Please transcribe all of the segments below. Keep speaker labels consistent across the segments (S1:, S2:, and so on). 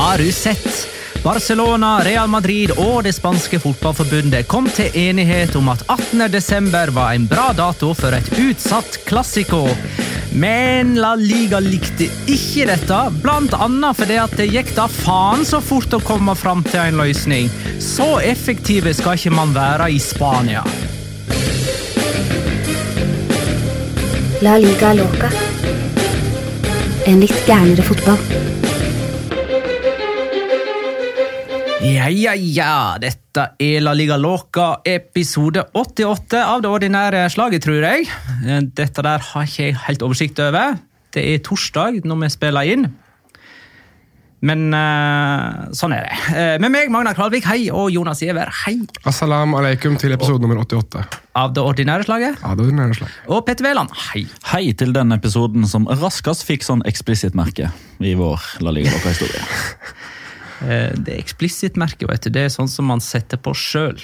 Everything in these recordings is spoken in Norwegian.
S1: Har du sett? Barcelona, Real Madrid og det spanske fotballforbundet kom til enighet om at 18.12 var en bra dato for et utsatt klassiko. Men La Liga likte ikke dette, annet fordi at det gikk da faen så fort å komme fram til en løsning. Så effektive skal ikke man være i Spania.
S2: La liga loca. En litt gærnere fotball.
S1: Ja, ja, ja. Dette er La Liga Loca, episode 88 av det ordinære slaget, tror jeg. Dette der har ikke jeg helt oversikt over. Det er torsdag når vi spiller inn. Men uh, sånn er det. Uh, med meg, Magna Kvalvik, hei, og Jonas Giæver, hei.
S3: Assalam alaikum til episode nummer 88
S1: Av det ordinære slaget.
S3: av det ordinære slaget.
S1: Og Petter Wæland, hei.
S4: Hei til den episoden som raskest fikk sånn eksplisitt-merke i vår La Liga Loca-historie.
S1: Eh, det er eksplisitt-merke, vet du. Det er sånn som man setter på sjøl.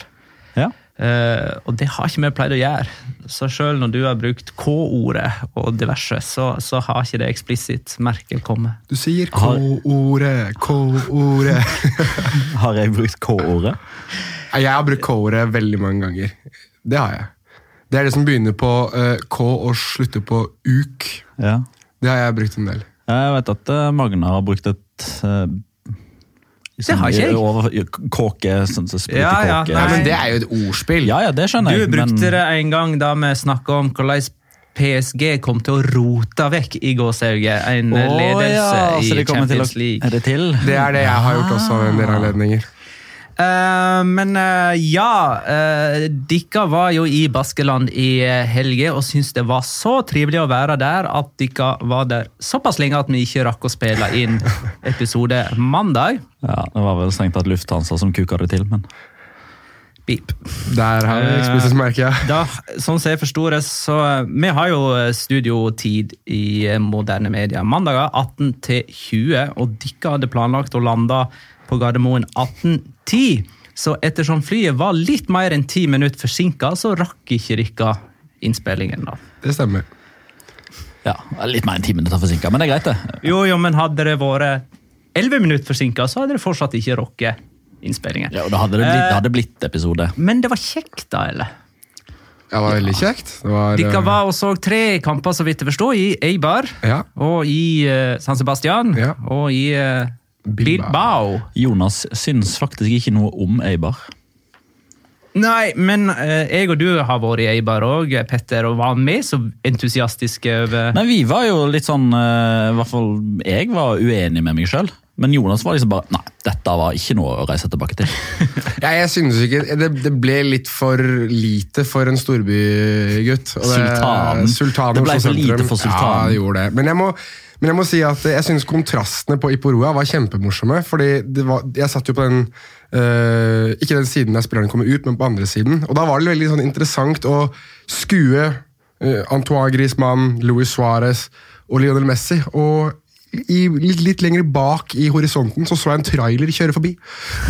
S4: Ja.
S1: Eh, og det har ikke vi pleid å gjøre. Så sjøl når du har brukt K-ordet og diverse, så, så har ikke det eksplisitt-merket kommet.
S3: Du sier K-ordet, K-ordet.
S4: Har jeg brukt K-ordet?
S3: Jeg har brukt K-ordet veldig mange ganger. Det har jeg. Det er det som begynner på eh, K og slutter på uk.
S4: Ja.
S3: Det har jeg brukt en del.
S4: Jeg vet at Magna har brukt et
S1: Det har ikke jeg.
S4: Over, kåke, sånn så
S1: Ja, ja,
S4: kåke.
S1: nei.
S3: Men det er jo et ordspill.
S4: Ja, ja, det skjønner
S1: Du
S4: jeg.
S1: brukte
S4: men,
S1: det en gang da vi snakka om hvordan PSG kom til å rote vekk i gåsehauget en
S4: oh,
S1: ledelse
S4: ja,
S1: i
S4: Champions til å-
S1: League.
S4: Er det til?
S3: Det er det jeg har gjort også ved en del anledninger.
S1: Eh, men uh, ja, uh, dere var jo i Baskeland i helga helge og syntes det var så trivelig å være der at dere var der såpass lenge at vi ikke rakk å spille inn episode mandag.
S4: Ja, Det var vel strengt tatt Lufthansa som kuka det til, men
S1: Beep.
S3: Der har vi merke. ja.
S1: Da, sånn som jeg forstår det, så Vi har jo studiotid i moderne medier. Mandager 18 til 20, og dere hadde planlagt å lande på Gardermoen 18.10. Så ettersom flyet var litt mer enn ti minutter forsinka, så rakk ikke dere innspillingen. da.
S3: Det stemmer.
S4: ja, Litt mer enn ti minutter forsinka, men det er greit, det.
S1: Jo, jo, men hadde det vært 11 minutter forsinka, så hadde det fortsatt ikke rokket innspillingen.
S4: Ja, og Da hadde det blitt, det hadde blitt episode.
S1: Men det var kjekt, da, eller?
S3: Ja, det var veldig kjekt. Det var,
S1: Dere
S3: eh,
S1: var og så tre kamper, så vidt jeg forstår, i Eibar.
S3: Ja.
S1: Og i eh, San Sebastian.
S3: Ja.
S1: Og i eh,
S3: Bilbao.
S4: Jonas syns faktisk ikke noe om Eibar.
S1: Nei, men eh, jeg og du har vært i Eibar òg, Petter, og var med så entusiastiske over
S4: Nei, vi var jo litt sånn eh, I hvert fall jeg var uenig med meg sjøl. Men Jonas var liksom bare Nei, dette var ikke noe å reise tilbake til.
S3: Ja, jeg synes ikke, det, det ble litt for lite for en storbygutt.
S4: Sultanen.
S3: Sultanen
S4: Det ble for lite for sultanen.
S3: Ja, det gjorde det. Men jeg må, men jeg må si at jeg synes kontrastene på Iporoa var kjempemorsomme. fordi var, Jeg satt jo på den øh, Ikke den siden der spillerne kommer ut, men på andre siden. Og da var det veldig sånn interessant å skue øh, Antoine Griezmann, Luis Suárez og Lionel Messi. og i, litt, litt lenger bak i horisonten så så jeg en trailer kjøre forbi.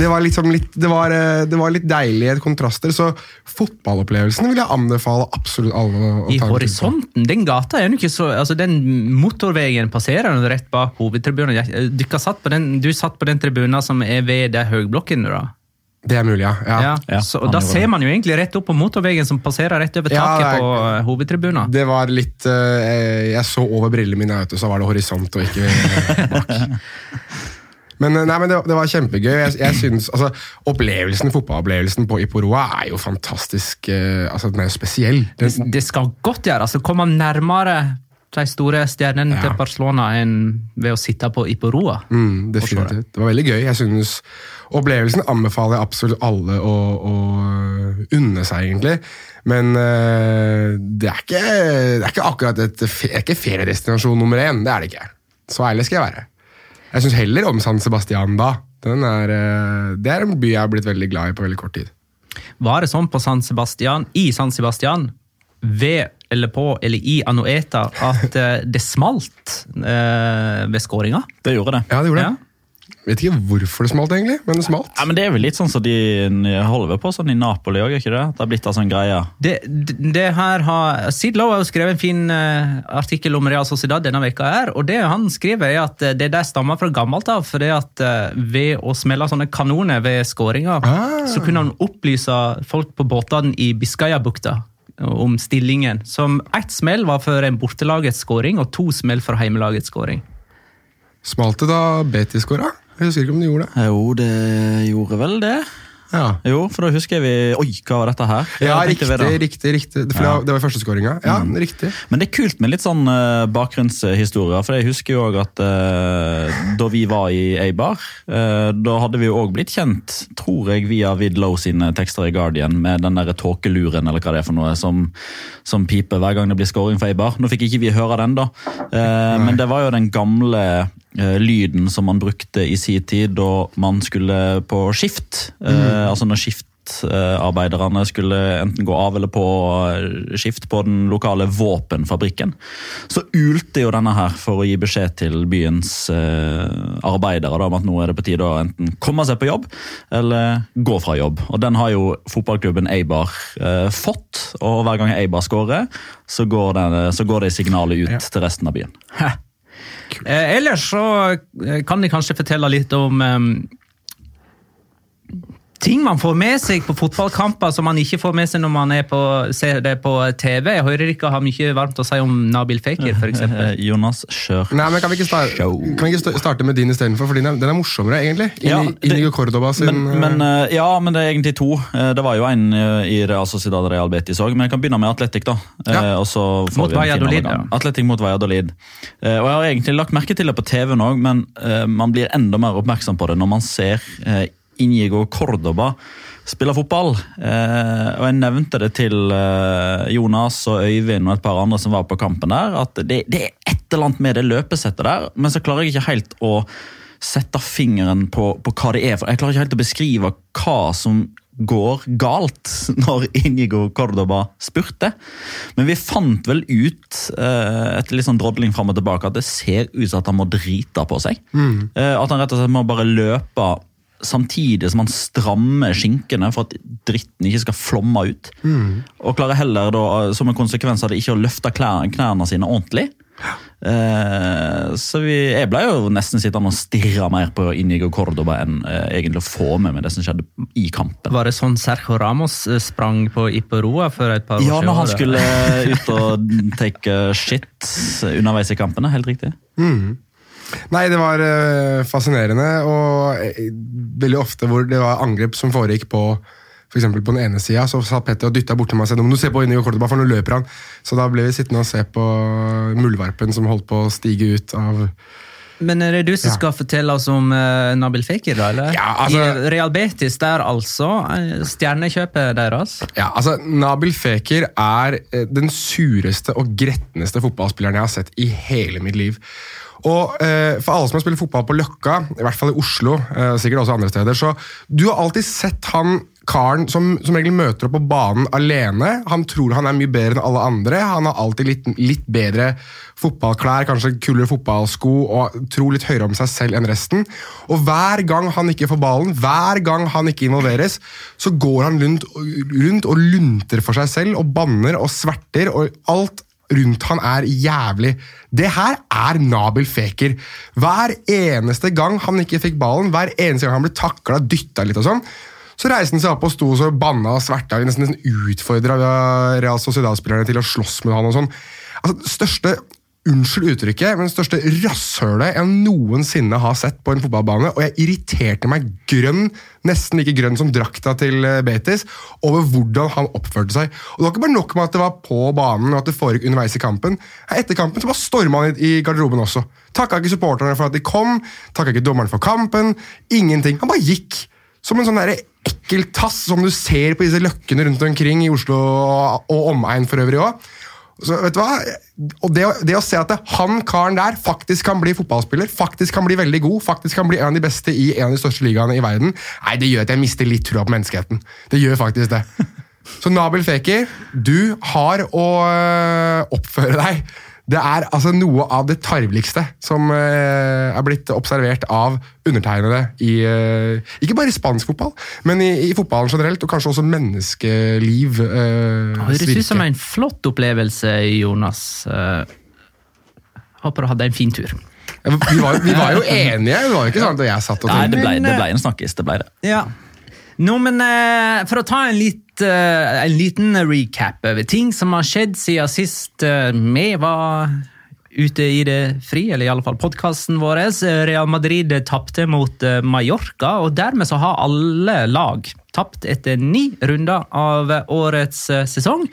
S3: Det var, liksom litt, det var, eh, det var litt deilige kontraster, så fotballopplevelsen vil jeg anbefale absolutt alle
S1: I horisonten. Den gata er jo ikke så altså Den motorveien passerer rett bak hovedtribunen. Du satt på den, du satt på den tribunen som er ved der høyblokken? da?
S3: Det er mulig, ja. ja.
S1: Ja, så, og Da ser man jo egentlig rett opp på motorveien som passerer rett over taket
S3: ja, er-
S1: på eh, hovedtribunen.
S3: Det var litt uh, Jeg så over brillene mine, vet du, så var det horisont og ikke bak. Men, nei, men det, det var kjempegøy. Jeg, jeg synes, altså, opplevelsen, Fotballopplevelsen på Iporoa er jo fantastisk uh, altså Den er jo spesiell. Den,
S1: Det, det skal godt gjøres å komme nærmere de store stjernene
S3: Ja.
S1: til Barcelona enn ved å sitte på Iporoa.
S3: Mm, definitivt. Det var veldig gøy. Jeg synes Opplevelsen anbefaler jeg absolutt alle å, å unne seg, egentlig. Men uh, det, er ikke, det er ikke akkurat et det er ikke feriedestinasjon nummer én. Det er det ikke. Så ærlig skal jeg være. Jeg syns heller om San Sebastian da. Den er, eh, det er en by jeg har blitt veldig glad i på veldig kort tid.
S1: Var det sånn på San Sebastian, i San Sebastian, ved eller på eller i Anueta, at eh, det smalt eh, ved skåringa?
S4: Det gjorde det.
S3: Ja, det gjorde det.
S1: Ja.
S3: Vet ikke hvorfor det smalt, egentlig, men det smalt.
S4: Ja, men Det er vel litt sånn som de holder på sånn i Napoli òg, ikke det? Det har blitt en sånn greie.
S1: Det, det, det her har Sid Lowe har jo skrevet en fin eh, artikkel om Real Sociedad denne veka her, og det han skriver er at det der stammer fra gammelt av, fordi at eh, ved å smelle sånne kanoner ved skåringer,
S3: Ah.
S1: så kunne han opplyse folk på båtene i Biscayabukta om stillingen. Som ett smell var for en bortelagets skåring, og to smell for heimelagets skåring.
S3: Smalt det da Betis skåra? Jeg husker ikke om de gjorde det.
S4: Jo, det gjorde vel det.
S3: Ja,
S4: Jo, for da husker vi Oi, hva var dette her?
S3: ja riktig, riktig. riktig. For
S4: Ja.
S3: Det var første Ja, Ja, riktig.
S4: Men det er kult med litt sånn uh, bakgrunnshistorier. For jeg husker jo også at uh, da vi var i Eibar, uh, da hadde vi jo òg blitt kjent, tror jeg, via Vid Lowe sine tekster i Guardian, med den derre tåkeluren eller hva det er for noe, som, som piper hver gang det blir scoring for Eibar. Nå fikk ikke vi høre den, da. Men det var jo den gamle lyden som man brukte i sin tid da man skulle på skift. Mm. Altså når skiftarbeiderne skulle enten gå av eller på eh, skift på den lokale våpenfabrikken. Så ulte jo denne her for å gi beskjed til byens eh, arbeidere da, om at nå er det på tide å enten komme seg på jobb eller gå fra jobb. Og Den har jo fotballklubben Eibar eh, fått, og hver gang Eibar skårer, så går, det, så går det signalet ut
S3: Ja.
S4: til resten av byen.
S1: Hæ. Eh, ellers så eh, kan de kanskje fortelle litt om eh, ting man får med seg på fotballkamper som man ikke får med seg når man er på, ser det på TV. Jeg hører ikke har mye varmt å si om Nabil Fekir, f.eks.
S4: Eh, Jonas.
S3: Nei, men Kan vi ikke starte, kan vi ikke starte med din istedenfor? For din er, den er morsommere, egentlig.
S4: Ja, det-
S3: Inigo Cordoba sin
S4: Men, men, eh, ja, men det er egentlig to. Eh, Det var jo en eh, i Real Sociedad Real Betis òg, men jeg kan begynne med Atletic. da. Eh,
S3: Ja.
S4: og så får
S1: Mot Valladolid, ja.
S4: Atletic mot Valladolid. Eh, og Jeg har egentlig lagt merke til det på TV-en òg, men eh, man blir enda mer oppmerksom på det når man ser eh, Inigo Cordoba spiller fotball. Eh, og Jeg nevnte det til eh, Jonas og Øyvind og et par andre som var på kampen der, at det, det er et eller annet med det løpesettet der, men så klarer jeg ikke helt å sette fingeren på, på hva det er. for Jeg klarer ikke helt å beskrive hva som går galt når Inigo Cordoba spurte. Men vi fant vel ut eh, etter litt sånn drodling fram og tilbake at det ser ut som at han må drite på seg. Eh, at han rett og slett må bare løpe samtidig som han strammer skinkene for at dritten ikke skal flomme ut. Og klarer heller da, som en konsekvens av det ikke å løfte klær, knærne sine ordentlig. Eh, så vi, jeg ble jo nesten sittende og stirre mer på Inigo Cordoba enn eh, egentlig å få med meg det som skjedde i kampen.
S1: Var det sånn Sergio Ramos eh, sprang på Iperoa for et par år
S4: Ja, når han skulle ut og take shit underveis i kampene. Helt riktig.
S3: Nei, det var eh, fascinerende, og eh, veldig ofte hvor det var angrep som foregikk på for eksempel på den ene sida, så satt Petter og dytta borti meg og sa må du se på Inigo Cordoba, for nå løper han. Så da ble vi sittende og se på muldvarpen som holdt på å stige ut av
S1: Men er det du som
S3: Ja.
S1: skal fortelle oss om uh, Nabil Fekir, da? eller?
S3: Ja, altså-
S1: I Real Betis der, altså. Stjernekjøpet deres.
S3: Ja, altså, Nabil Fekir er den sureste og gretneste fotballspilleren jeg har sett i hele mitt liv. Og eh, For alle som har spilt fotball på Løkka, i hvert fall i Oslo, eh, sikkert også andre steder, så du har alltid sett han karen som som regel møter opp på banen alene. Han tror han er mye bedre enn alle andre. Han har alltid litt, litt bedre fotballklær, kanskje kulere fotballsko, og tror litt høyere om seg selv enn resten. Og hver gang han ikke får ballen, hver gang han ikke involveres, så går han rundt, rundt og lunter for seg selv og banner og sverter, og alt rundt han er jævlig. Det her er Nabil Feker. Hver eneste gang han ikke fikk ballen, hver eneste gang han ble takla, dytta litt og sånn, så reiste han seg opp og sto og så banna og sverta, nesten, nesten utfordra Real Sociedad-spillerne til å slåss med han og sånn. Altså, største Unnskyld uttrykket, men det største rasshølet jeg noensinne har sett på en fotballbane. Og jeg irriterte meg grønn, nesten like grønn som drakta til eh, Betis, over hvordan han oppførte seg. Og Det var ikke bare nok med at det var på banen og at det foregikk underveis i kampen. Etter kampen så bare storma han i garderoben også. Takka ikke supporterne for at de kom, takka ikke dommeren for kampen. Ingenting. Han bare gikk. Som en sånn der ekkel tass som du ser på disse løkkene rundt omkring i Oslo og omegn for øvrig òg. Så vet du hva? Og det, det å se at han karen der faktisk kan bli fotballspiller, faktisk kan bli veldig god, faktisk kan bli en av de beste i en av de største ligaene i verden, nei, det gjør at jeg mister litt trua på menneskeheten. Det gjør faktisk det. Så Nabil Fekir, du har å øh, oppføre deg Det er altså noe av det tarveligste som eh, er blitt observert av undertegnede i eh, Ikke bare i spansk fotball, men i, i fotballen generelt, og kanskje også menneskeliv. eh,
S1: Høres ut som en flott opplevelse, Jonas. Eh, håper du hadde en fin tur.
S3: Ja, Vi var, vi var jo enige, det var jo ikke sånn at jeg satt og
S4: Nei, det ble, det ble en snakkis. det ble det.
S1: Ja. Nå, men eh, For å ta en, litt, eh, en liten recap over ting som har skjedd siden sist eh, vi var ute i det fri, eller i alle fall podkasten vår. Real Madrid tapte mot Mallorca, og dermed så har alle lag tapt etter ni runder av årets sesong.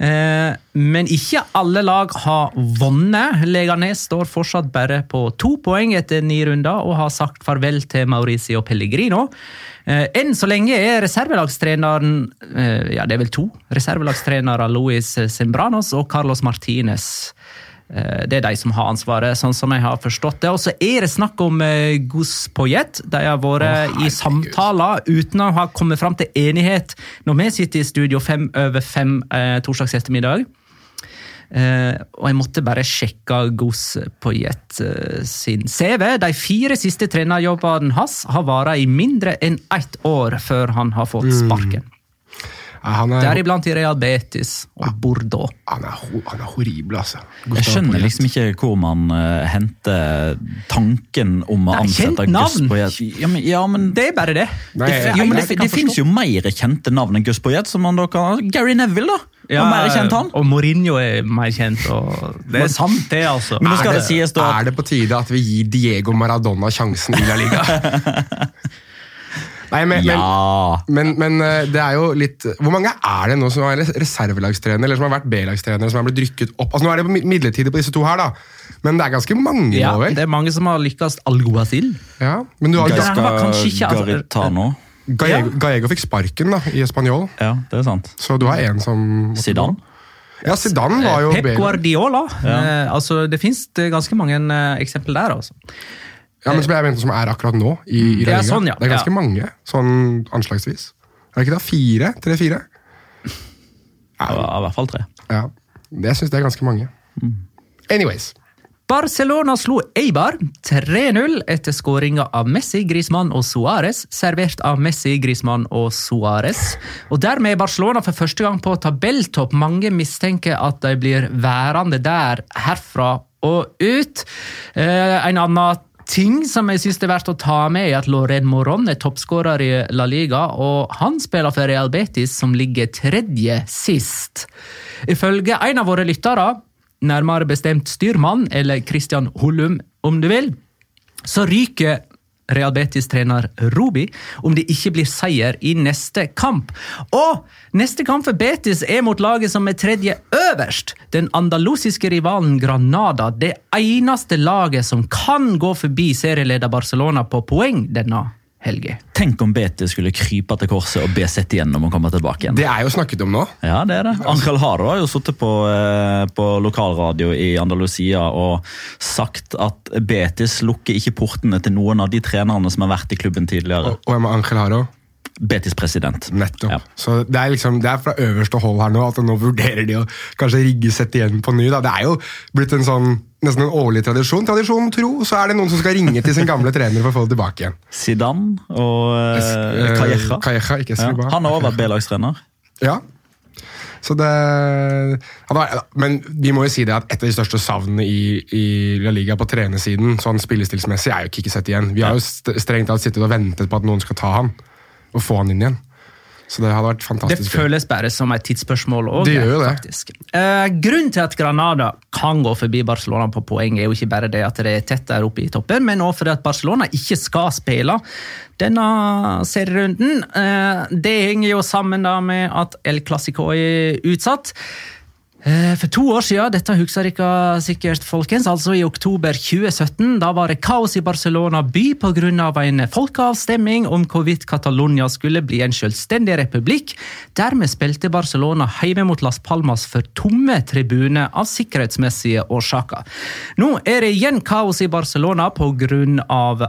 S1: Eh, Men ikke alle lag har vunnet. Leganes står fortsatt bare på to poeng etter ni runder og har sagt farvel til Mauricio Pellegrino. Eh, Enn så lenge er reservelagstreneren eh, Ja, det er vel to reservelagstrenere, Luis Sembranos og Carlos Martinez. Eh, Det er de som har ansvaret, sånn som jeg har forstått det. Og så er det snakk om eh, Gus Poyet. De har vært i samtaler uten å ha kommet fram til enighet når vi sitter i studio fem over fem eh, torsdags ettermiddag. Eh, og jeg måtte bare sjekke Gus Poyet eh, sin CV. De fire siste trenerjobbene hans har vart i mindre enn ett år før han har fått sparken.
S3: Ja, han, er,
S1: Deriblant i Real Betis og Bordeaux.
S3: han, er, han er horribel, altså.
S4: Jeg skjønner
S3: Poyet.
S4: liksom ikke hvor man uh, henter tanken om å
S1: Det
S4: ansette Gus
S1: navn.
S4: Poyet. Ja, men, ja, men
S1: Det er bare det.
S3: Nei,
S1: det,
S3: jeg-
S4: jo, men det, det finnes jo mer kjente navn enn Gus Poyet. som man da kan... Gary Neville, da! Ja, mer kjent han.
S1: Og Mourinho er mer kjent. Og det er sant, det, altså.
S4: Men nå skal
S3: er
S4: det sies da
S3: Er det på tide at vi gir Diego Maradona sjansen i La Liga? Nei, men, men,
S4: Ja!
S3: men, men eh, det er jo litt Hvor mange er det nå som er res- reservelagstrener eller som har vært B-lagstrenere som har blitt rykket opp? Altså Nå er det midlertidig på disse to her, da. Men det er ganske mange
S1: ja,
S3: nå, vel?
S1: det er mange som har lykkes alguacil.
S3: Ja, men du har
S1: Gaska
S4: Garitano.
S3: Gallego, Gallego fikk sparken da, i Spanjol,
S4: Ja, det er sant.
S3: så du har en som
S4: Zidane.
S3: Ja, Zidane var jo
S1: Pep
S3: B-
S1: Guardiola. Eh, altså, det fins ganske mange eh, eksempler der, altså.
S3: Ja, men som jeg mente som er akkurat nå i, i La
S1: Ja, sånn, ja.
S3: Det er ganske
S1: Ja.
S3: mange, sånn anslagsvis. Er det ikke det? Fire? Tre-fire?
S4: Ja, I hvert fall tre.
S3: Ja. Jeg syns det er ganske mange. Anyways.
S1: Barcelona slo Eibar 3-0 etter skåringa av Messi, Grismann og Suárez, servert av Messi, Grismann og Suárez. Og dermed er Barcelona for første gang på tabelltopp. Mange mistenker at de blir værende der herfra og ut. Eh, en annen ting som jeg synes det er verdt å ta med, er at Loren Moron er toppskårer i La Liga, og han spiller for Real Betis, som ligger tredje sist. Ifølge en av våre lyttere, nærmere bestemt styrmann, eller Christian Hollum om du vil, så ryker Real Betis-trener Rubi om det ikke blir seier i neste kamp. Og neste kamp for Betis er mot laget som er tredje øverst. Den andalusiske rivalen Granada. Det eneste laget som kan gå forbi serieleder Barcelona på poeng denne helga.
S4: Tenk om Betis skulle krype til korset og be sett igjennom og komme tilbake igjen.
S3: Det er jo snakket om nå.
S4: Ja, det er det. Angel Haro har jo sittet på, eh, på lokalradio i Andalusia og sagt at Betis lukker ikke portene til noen av de trenerne som har vært i klubben tidligere.
S3: Og jeg med Angel Haro.
S4: Betis president.
S3: Nettopp.
S4: Ja.
S3: Så det er, liksom, det er fra øverste hold her nå at nå vurderer de å kanskje rigge sett igjen på ny. Da. Det er jo blitt en sånn, nesten en årlig tradisjon. Tradisjon tro, så er det noen som skal ringe til sin gamle trener for å få det tilbake igjen.
S4: Zidane og
S3: uh,
S4: Calleja.
S3: Calleja, ikke
S4: Ja. Han har også vært B-lagstrener.
S3: Ja. Så det ja, Men vi må jo si det at et av de største savnene i, i La Liga på trenersiden, sånn spillestilsmessig, er jo ikke sett igjen. Vi har jo strengt tatt sittet og ventet på at noen skal ta han, og få han inn igjen. Så det hadde vært
S1: Det føles bare som et tidsspørsmål. Faktisk. Eh, grunnen til at Granada kan gå forbi Barcelona på poeng, er jo ikke bare det at det er tett der oppe i toppen, men også fordi at Barcelona ikke skal spille denne serierunden. Eh, det henger jo sammen da med at El Clásico er utsatt. Eh, For to år siden, dette husker dere sikkert, folkens, altså i oktober 2017, da var det kaos i Barcelona by pga. en folkeavstemning om hvorvidt Catalonia skulle bli en selvstendig republikk. Dermed spilte Barcelona hjemme mot Las Palmas for tomme tribuner av sikkerhetsmessige årsaker. Nå er det igjen kaos i Barcelona pga.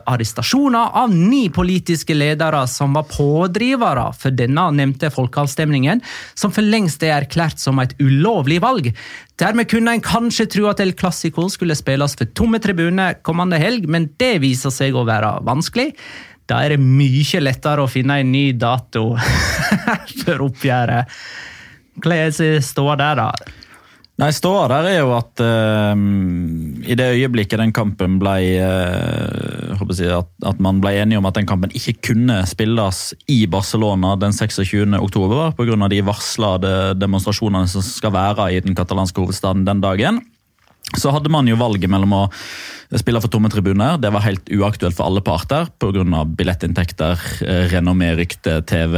S1: arrestasjoner av ni politiske ledere som var pådrivere for denne nevnte folkeavstemningen, som for lengst er erklært som et ulovlig valg. Dermed kunne en kanskje tro at El Clásico skulle spilles for tomme tribuner kommende helg, men det viser seg å være vanskelig. Da er det mye lettere å finne en ny dato for oppgjøret. Hvordan er stå der, da?
S4: Nei, Ståa der er jo at uh, i det øyeblikket den kampen ble uh, jeg, at, at, man ble enige om at den kampen ikke kunne spilles i Barcelona den 26. oktober pga. de varslede demonstrasjonene som skal være i den katalanske hovedstaden den dagen, så hadde man jo valget mellom å spiller for tomme tribuner. Det var helt uaktuelt for alle parter pga. billettinntekter, eh, renommé, rykte, TV,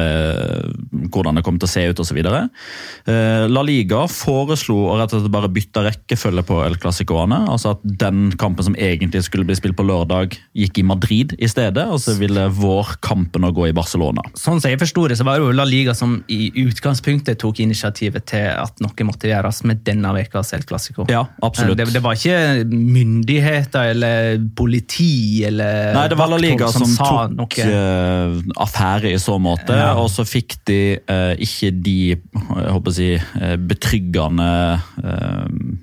S4: hvordan det kom til å se ut osv. Eh, La Liga foreslo å rett og slett bare bytte rekkefølge på El Clásicoene. Altså at den kampen som egentlig skulle bli spilt på lørdag, gikk i Madrid i stedet. Og så ville vårkampen å gå i Barcelona.
S1: Sånn som jeg forsto det, så var det jo La Liga som i utgangspunktet tok initiativet til at noe måtte gjøres med denne ukas El Clásico.
S4: Ja, absolutt.
S1: Det, det var ikke myndigheter eller politi eller
S4: Nei, det var La Liga som, som tok uh, affære i så måte, ja. og så fikk de uh, ikke de jeg håper å si, uh, betryggende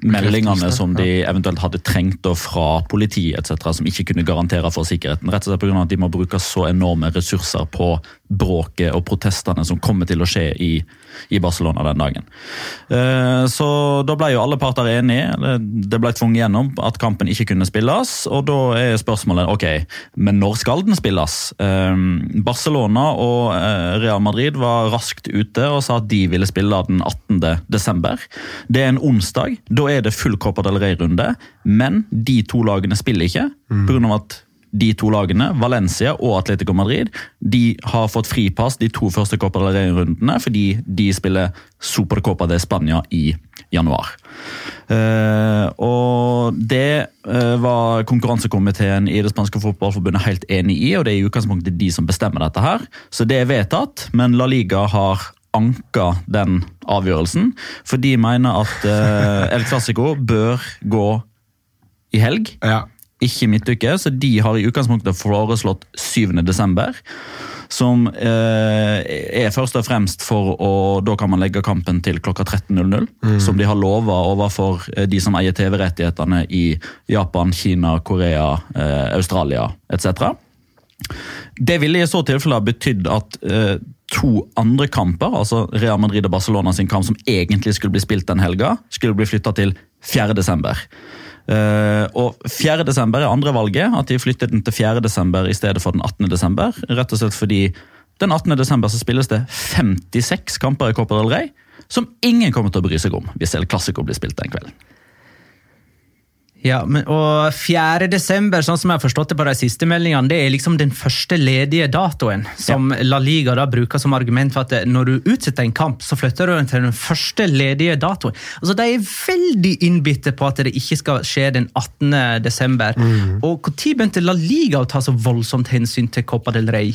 S4: meldingene som de eventuelt hadde trengt fra politiet etc., som ikke kunne garantere for sikkerheten. Rett og slett pga. at de må bruke så enorme ressurser på bråket og protestene som kommer til å skje i, i Barcelona den dagen. Så da ble jo alle parter enige. Det ble tvunget gjennom at kampen ikke kunne spilles. Og da er spørsmålet ok, men når skal den spilles? Ehm, Barcelona og eh, Real Madrid var raskt ute og sa at de ville spille den 18. desember. Det er en onsdag. Da er det full Copa del Rey-runde, men de to lagene spiller ikke. På grunn av at de to lagene, Valencia og Atletico Madrid, de har fått fripass de to første Copa del Rey-rundene fordi de spiller Supercopa de Spania i januar. Uh, og Det uh, var konkurransekomiteen i det spanske fotballforbundet helt enig i, og det er i utgangspunktet de som bestemmer dette. her. Så det er vedtatt, men La Liga har anka den avgjørelsen. For de mener at uh, El Clásico bør gå i helg. Ja ikke midtuke, så de har i utgangspunktet foreslått 7. desember. Som eh, er først og fremst for å Da kan man legge kampen til klokka 13.00. Mm. Som de har lova overfor eh, de som eier TV-rettighetene i Japan, Kina, Korea, eh, Australia etc. Det ville i så tilfelle betydd at eh, to andre kamper, altså Real Madrid og Barcelona sin kamp som egentlig skulle bli spilt den helga, skulle bli flytta til 4. Uh, og 4. desember er andre valget, at de flyttet den til 4. desember i stedet for den 18. desember. Rett og slett fordi den 18. desember så spilles det 56 kamper i Copa del Rey, som ingen kommer til å bry seg om hvis El Clásico blir spilt den kvelden.
S1: Ja, men, og 4. desember, sånn som jeg har forstått det på de siste meldingene, det er liksom den første ledige datoen som ja. La Liga da bruker som argument for at når du utsetter en kamp, så flytter du den til den første ledige datoen. Altså, De er veldig innbitte på at det ikke skal skje den 18. desember. Mm. Og Når begynte La Liga å ta så voldsomt hensyn til Copa del Rey?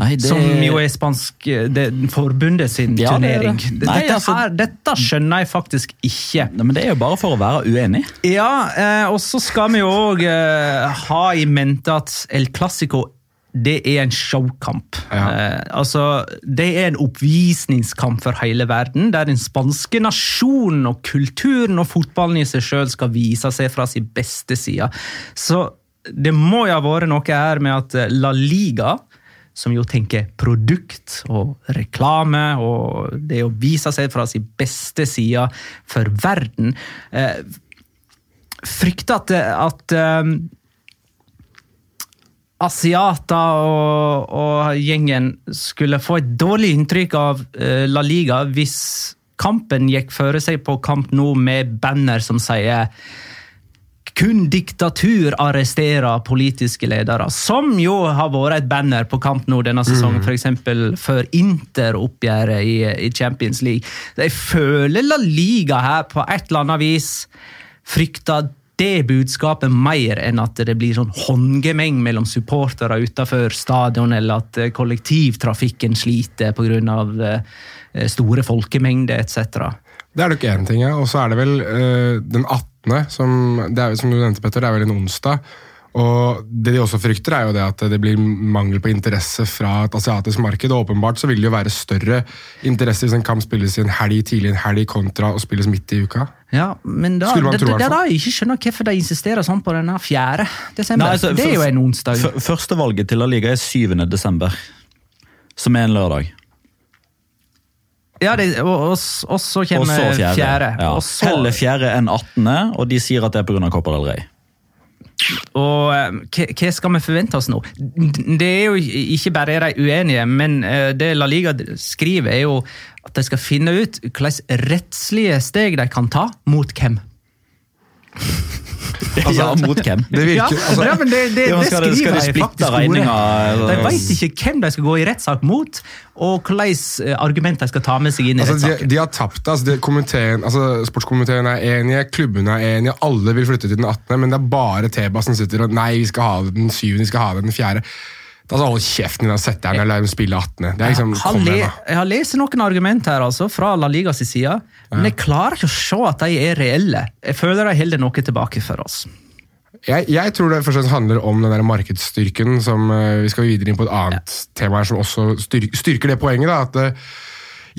S1: Nei, det... Som jo er spansk det, forbundet sin ja, turnering. Det det. Nei, dette, altså... her, dette, skjønner jeg faktisk ikke.
S4: Nei, men Det er jo bare for å være uenig.
S1: Ja, eh, og så skal vi jo òg eh, ha i mente at El Clásico det er en showkamp. Ja. Eh, altså, det er en oppvisningskamp for hele verden, der den spanske nasjonen og kulturen og fotballen i seg sjøl skal vise seg fra sin beste side. Så det må jo ha vært noe her med at La Liga som jo tenker produkt og reklame og det å vise seg fra sin beste side for verden. Eh, frykter at, at um, asiater og, og, gjengen skulle få et dårlig inntrykk av uh, La Liga hvis kampen gikk føre seg på kamp nå med banner som sier kun diktatur arresterer politiske ledere, som jo har vært et banner på kamp nå denne sesongen, mm. f.eks. før Inter-oppgjøret i, i, Champions League. Jeg føler La Liga her på et eller annet vis frykter det budskapet mer enn at det blir sånn håndgemeng mellom supportere utenfor stadion, eller at kollektivtrafikken sliter pga. Eh, store folkemengder etc.
S3: Det er nok én ting, ja. Og så er det vel uh, den 18 som, det er, som du nevnte, Petter, det er vel en onsdag. Og Det de også frykter, er jo det at det blir mangel på interesse fra et asiatisk marked. og Åpenbart så vil det jo være større interesse hvis en kamp spilles i en helg tidlig en helg kontra å spilles midt i uka.
S1: Ja, men da,
S3: Skulle man
S1: det,
S3: tro,
S1: det, det er
S3: fall.
S1: da jeg ikke skjønner hvorfor de insisterer sånn på denne 4. desember.
S4: Nei, altså,
S1: det er jo en onsdag.
S4: Førstevalget til La Liga er 7. desember, som er en lørdag.
S1: Ja, det, og, og, og så
S4: Og
S1: kommer
S4: så fjerde.
S1: fjerde.
S4: Ja.
S1: Og, så,
S4: Heller fjerde enn 18., og de sier at det er pga. Copper del Rey.
S1: og eh, hva, skal vi forvente oss nå? Det er jo ikke bare er de uenige, men eh, det La Liga skriver, er jo at de skal finne ut hvilke rettslige steg de kan ta mot hvem.
S4: ja, mot hvem?
S3: Det virker, altså,
S1: ja, men det, det, det
S4: skal de-
S1: skriver
S4: de
S1: de
S4: splitte
S1: faktisk
S4: regninga,
S1: De veit ikke hvem de skal gå i rettssak mot, og hvilke argument de skal ta med seg inn i
S3: Altså, de,
S1: rettssaken.
S3: de har tapt. Altså, de, komiteen, altså, sportskomiteen er enige, klubbene er enige, alle vil flytte til den 18., men det er bare Teba som sitter og Nei, vi skal ha det den 7., vi skal ha det den 4. Da sa Hold kjeften din og sett deg ned og la dem spille 18. Det er liksom,
S1: Jeg har, le, jeg har lest noen argument her altså, fra La Ligas side, men jeg klarer ikke å se at de er reelle. Jeg føler de holder noe tilbake for oss.
S3: Jeg, jeg tror det først handler om den der markedsstyrken som eh, Vi skal videre inn på et annet tema her som også styr, styrker det poenget. da, at eh,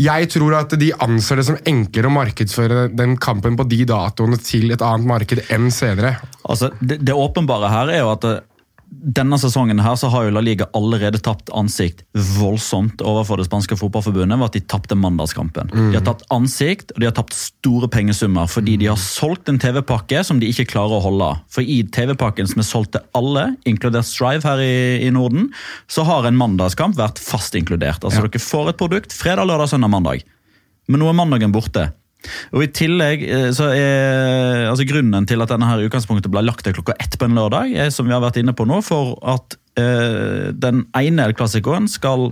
S3: jeg tror at de anser det som enklere å markedsføre den kampen på de datoene til et annet marked enn senere.
S4: Altså, det, det åpenbare her er jo at eh, denne sesongen her så har jo La Liga allerede tapt ansikt voldsomt overfor det spanske fotballforbundet ved at de tapte mandagskampen. De har tapt ansikt og de har tapt store pengesummer fordi de har solgt en TV-pakke som de ikke klarer å holde. For i TV-pakken som er solgt til alle, inkludert Strive her i, i Norden, så har en mandagskamp vært fast inkludert. Altså Dere får et produkt fredag, lørdag, søndag, mandag. Men nå er mandagen borte. Og i tillegg eh, så er altså Grunnen til at denne her utgangspunktet ble lagt til klokka ett på en lørdag, er som vi har vært inne på nå, for at eh, den ene El Clasicoen skal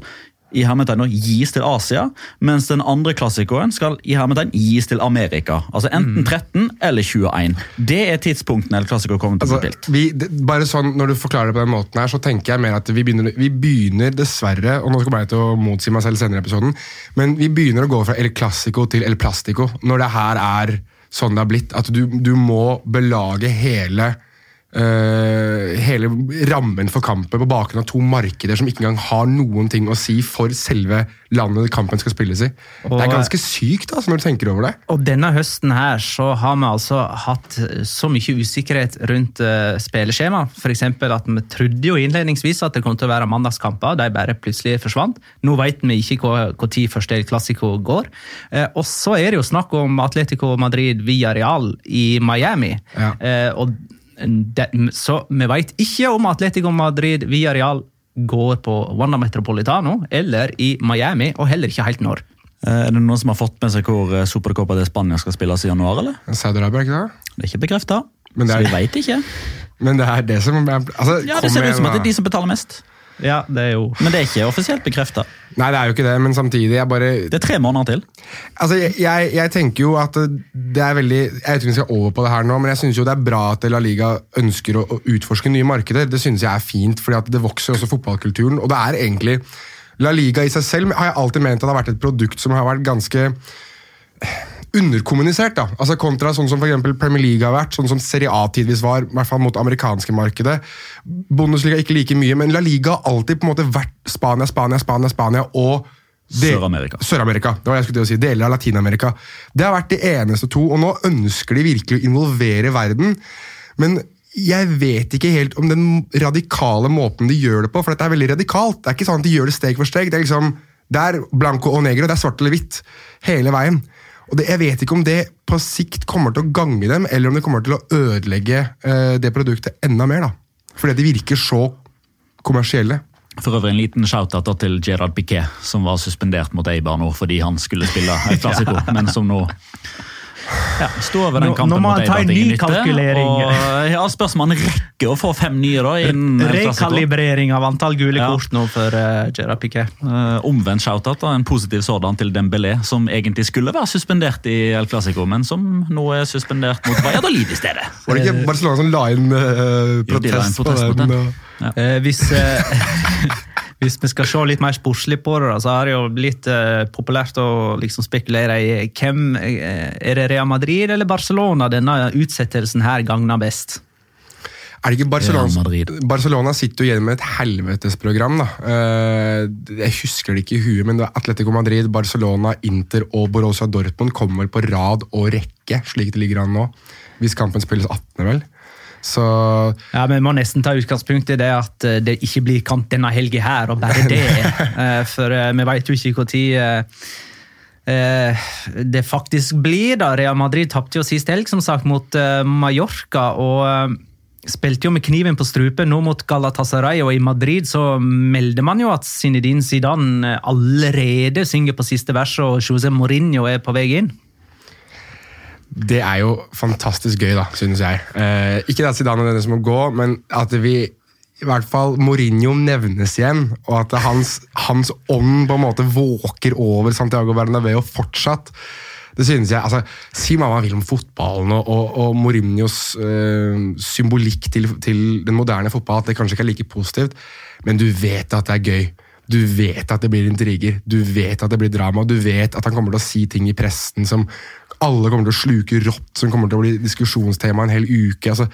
S4: i hermetegn gis til Asia, mens den andre klassikoen skal i hermetegn gis til Amerika. Altså enten 13 eller 21. Det er tidspunktene El Clásico kommer til å
S3: Altså,
S4: bli spilt.
S3: vi, det, bare sånn, Når du forklarer det på den måten, her, så tenker jeg mer at vi begynner, vi begynner dessverre og nå kommer jeg til å motsi meg selv senere i episoden, men vi begynner å gå fra El Clásico til El Plastico. Når det her er sånn det har blitt. At du, du må belage hele eh, hele rammen for kampen på bakgrunn av to markeder som ikke engang har noen ting å si for selve landet kampen skal spilles i. det er ganske sykt altså, når du tenker over det.
S1: Og denne høsten her så har vi altså hatt så mye usikkerhet rundt uh, spilleskjema. F.eks. at vi trodde jo innledningsvis at det kom til å være mandagskamper, de bare plutselig forsvant. Nå vet vi ikke hvor tid første El Clásico går. Uh, og så er det jo snakk om Atletico Madrid via Real i Miami.
S3: Ja.
S1: Uh, og det, så vi vet ikke om Atletico Madrid via Real går på Wanda Metropolitano eller i Miami, og heller ikke helt når.
S4: Eh, Er det noen som har fått med seg hvor eh, Supercopa de Spania skal spilles i januar, eller?
S3: Saudi-Arabia, ikke det?
S4: Det er ikke bekrefta. Så vi veit ikke.
S3: Men det er det som er altså,
S4: Ja, Det ser ut som at det er de som betaler mest.
S1: Ja, det er jo
S4: Men det er ikke offisielt bekrefta.
S3: Nei, det er jo ikke det, men samtidig jeg bare
S4: Det er tre måneder til.
S3: Altså, jeg, jeg, jeg tenker jo at det er veldig Jeg vet ikke om vi skal over på det her nå, men jeg syns jo det er bra at La Liga ønsker å, å utforske nye markeder. Det synes jeg er fint, fordi at det vokser også fotballkulturen. Og det er egentlig La Liga i seg selv har jeg alltid ment at det har vært et produkt som har vært ganske underkommunisert. da, altså Kontra sånn som for Premier League har vært, sånn som Serie A tidvis var, i hvert fall mot amerikanske markedet. Bundesliga ikke like mye, men La Liga har alltid på en måte vært Spania, Spania, Spania, Spania og
S4: Sør-Amerika.
S3: Sør-Amerika, det var jeg skulle til å si. Deler av Latin-Amerika. Det har vært de eneste to, og nå ønsker de virkelig å involvere verden. Men jeg vet ikke helt om den radikale måten de gjør det på, for dette er veldig radikalt. Det er ikke sånn at de gjør det steg for steg. Det er liksom, det er blanco og negro, det er svart eller hvitt hele veien. Og det, Jeg vet ikke om det på sikt kommer til å gange dem, eller om det kommer til å ødelegge eh, det produktet enda mer. da. Fordi de virker så kommersielle.
S4: For øvrig en liten shout-out til Gerard Piquet, som var suspendert mot Eibar nå fordi han skulle spille et klassiko, men som nå ja, stå over den kampen
S1: nå må han ta en ny kalkulering.
S4: Og ja, spørs om han rekker å få fem nye da innen
S1: Rekalibrering av antall gule
S4: Ja.
S1: kort nå for uh, Gerard Piquet.
S4: Uh, omvendt shout-out, da, en positiv sådan til Dembélé, som egentlig skulle være suspendert i El Clásico, men som nå er suspendert mot Valladolid i stedet.
S3: Var det ikke Barcelona som la inn eh,
S4: Jo, de la inn
S3: protest,
S4: protest
S3: på
S4: mot
S3: den? Ja.
S1: Eh, hvis, eh, hvis vi skal se litt mer sportslig på det, så har det jo blitt eh, populært å liksom spekulere i hvem eh, Er det Real Madrid eller Barcelona denne utsettelsen her gagner best?
S3: Er det ikke Barcelona, Barcelona sitter jo igjen med et helvetesprogram. da. Eh, jeg husker det ikke i huet, men det er Atletico Madrid, Barcelona, Inter og Borussia Dortmund kommer på rad og rekke, slik det ligger an nå. Hvis kampen spilles 18., vel. Så
S1: Ja, men Vi må nesten ta utgangspunkt i det at eh, det ikke blir kamp denne helga her, og bare det. Eh, For eh, vi vet jo ikke når det faktisk blir. da. Real Madrid tapte jo sist helg som sagt mot Mallorca. og Spilte jo med kniven på strupen nå mot Galatasaray, og i Madrid så melder man jo at Zinedine Zidane allerede synger på siste vers, og José Mourinho er på vei inn.
S3: Det er jo fantastisk gøy, da, synes jeg. Eh, ikke at Zidane er den som må gå, men at vi i hvert fall Mourinho nevnes igjen, og at hans, hans ånd på en måte våker over Santiago Bernabeu fortsatt. Det synes jeg, altså, Si hva man vil om fotballen og, og, og Mourinhos eh, symbolikk til, til den moderne fotball, at det kanskje ikke er like positivt, men du vet at det er gøy. Du vet at det blir intriger, du vet at det blir drama, du vet at han kommer til å si ting i pressen som alle kommer til å sluke rått, som kommer til å bli diskusjonstema en hel uke. altså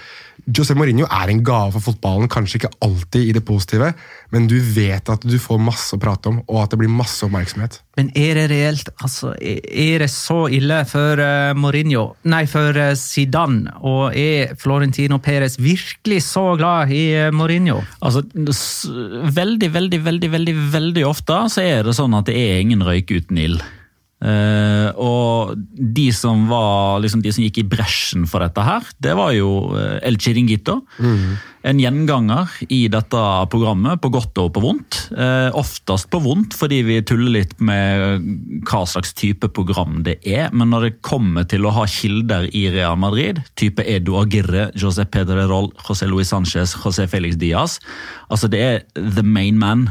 S3: José Mourinho er en gave for fotballen, kanskje ikke alltid i det positive, men du vet at du får masse å prate om, og at det blir masse oppmerksomhet.
S1: Men er det reelt altså, er det så ille for eh, Mourinho, nei, for eh, Zidane, og er Florentino Perez virkelig så glad i eh, Mourinho?
S4: Altså, veldig, veldig, veldig, veldig, veldig ofte så er det sånn at det er ingen røyk uten ild. Eh, og de som var liksom de som gikk i bresjen for dette her, det var jo eh, El Chiringuito. En gjenganger i dette programmet, på godt og på vondt. Uh, oftest på vondt fordi vi tuller litt med hva slags type program det er. Men når det kommer til å ha kilder i Real Madrid, type Edu Agirre, José Pedrerol, José Luis Sanchez, José Felix Diaz Altså det er the main man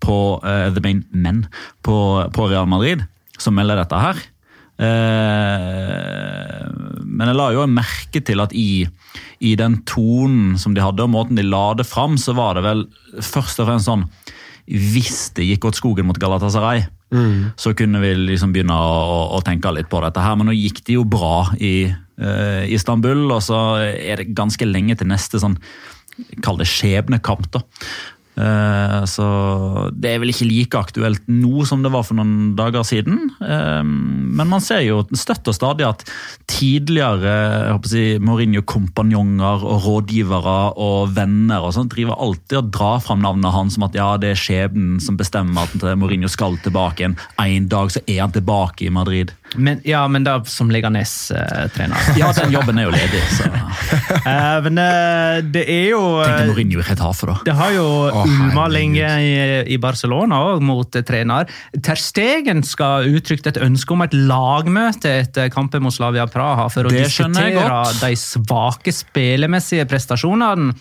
S4: på, uh, the main men på, på Real Madrid som melder dette her. Eh, men jeg la jo merke til at i, i den tonen som de hadde, og måten de la det fram, så var det vel først og fremst sånn Hvis det gikk åt skogen mot Galatasaray, så kunne vi liksom begynne å, å tenke litt på dette her. Men nå gikk det jo bra i uh, Istanbul, og så er det ganske lenge til neste sånn Kall det skjebnekamp, da. Eh, Så det er vel ikke like aktuelt nå som det var for noen dager siden. Eh, Men man ser jo støtt og stadig at tidligere jeg håper å si, Mourinho-kompanjonger og rådgivere og venner og sånt driver alltid og drar fram navnet hans som at ja, det er skjebnen som bestemmer at Mourinho skal tilbake igjen. En dag så er han tilbake i Madrid.
S1: Men, ja, men da som Leganes-trener.
S4: Ja, den jobben er jo ledig, så
S1: Eh, men det er jo
S4: Tenk
S1: deg
S4: Mourinho i Retafe, da.
S1: Det har jo
S3: Å,
S1: ulma lenge i, i Barcelona òg mot eh, trener. Ter Stegen skal uttrykt et ønske om et lagmøte etter kampen mot Slavia Praha for å diskutere de svake spillemessige prestasjonene.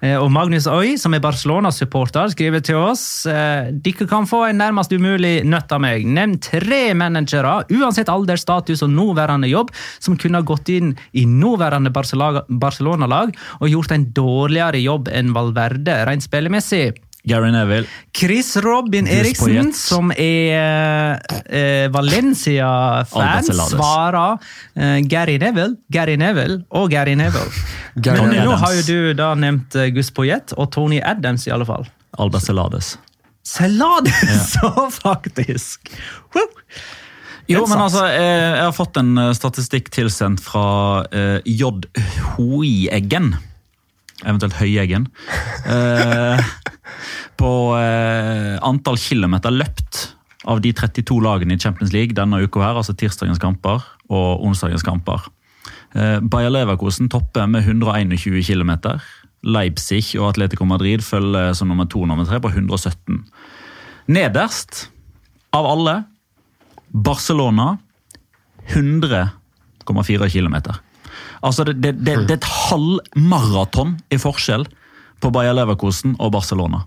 S1: Eh, Og Magnus Øy, som er Barcelona-supporter, skriver til oss eh, Dere kan få en nærmest umulig nøtt av meg. Nevn tre managere, uansett alder, status og nåværende jobb, som kunne ha gått inn i nåværende Barcelona-lag og gjort en dårligere jobb enn Valverde, rent spillemessig.
S4: Gary Neville.
S1: Chris Robin Eriksen, som er eh, Valencia-fan, svarer eh, Gary Neville, Gary Neville og Gary Neville.
S3: Gary
S1: Men nå har jo du da nevnt eh, Gus Poyet og Tony Adams, i alle fall.
S4: Alba Celades.
S1: Celades, så faktisk! Woo!
S4: Jo, men altså, eh, jeg har fått en eh, statistikk tilsendt fra J. Hoieggen. Eventuelt Høyeggen. På eh, antall kilometer løpt av de 32 lagene i Champions League denne uka her, altså tirsdagens kamper og onsdagens kamper. Eh, Bayer Leverkosen topper med 121 km. Leipzig og Atletico Madrid følger som nummer to nummer tre på 117. Nederst av alle Barcelona 100,4 km. Altså det, det, det, det er et halvmaraton i forskjell på Bayer Leverkosen og Barcelona.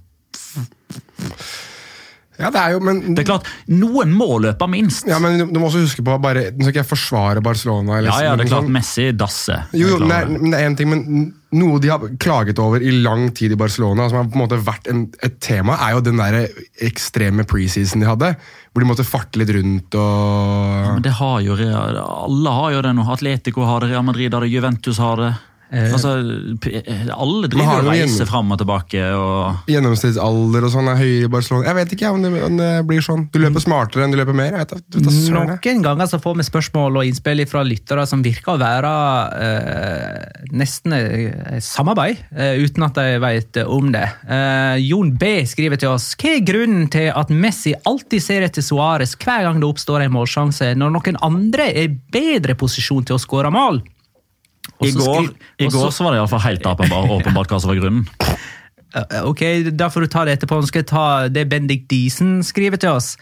S3: Ja, det er jo, men,
S4: Det er klart, Noen må løpe minst.
S3: ja, men du må også huske på bare, Nå skal ikke jeg forsvare Barcelona. Eller,
S4: Ja, ja, det er klart
S3: sånn-
S4: Messi dasse.
S3: Jo, jo, det er, men det er en ting, men noe de har klaget over i lang tid i Barcelona, som har på en måte vært en, et tema, er jo den der ekstreme preseason de hadde. Hvor de måtte farte litt rundt og
S4: Men det har jo Alle har jo det nå. Atletico har det, Real Madrid har det, Juventus har det. Altså, alle driver og reiser fram og tilbake. og...
S3: Gjennomsnittsalder og sånn er høyere i Barcelona. Jeg vet ikke om det, om det blir sånn. Du løper smartere enn du løper mer. Jeg vet.
S1: Noen ganger så får vi spørsmål og innspill fra lyttere som virker å være eh, nesten eh, samarbeid, eh, uten at de vet om det. Eh, Jon B skriver til oss Hva er grunnen til at Messi alltid ser etter Suárez hver gang det oppstår en målsjanse, når noen andre er i bedre posisjon til å skåre mål?
S4: I går, I går så var det i alle fall helt åpenbart, åpenbart hva som var grunnen.
S1: Ok, da får du ta det etterpå. Nå skal jeg ta det Bendik Diesen skriver til oss.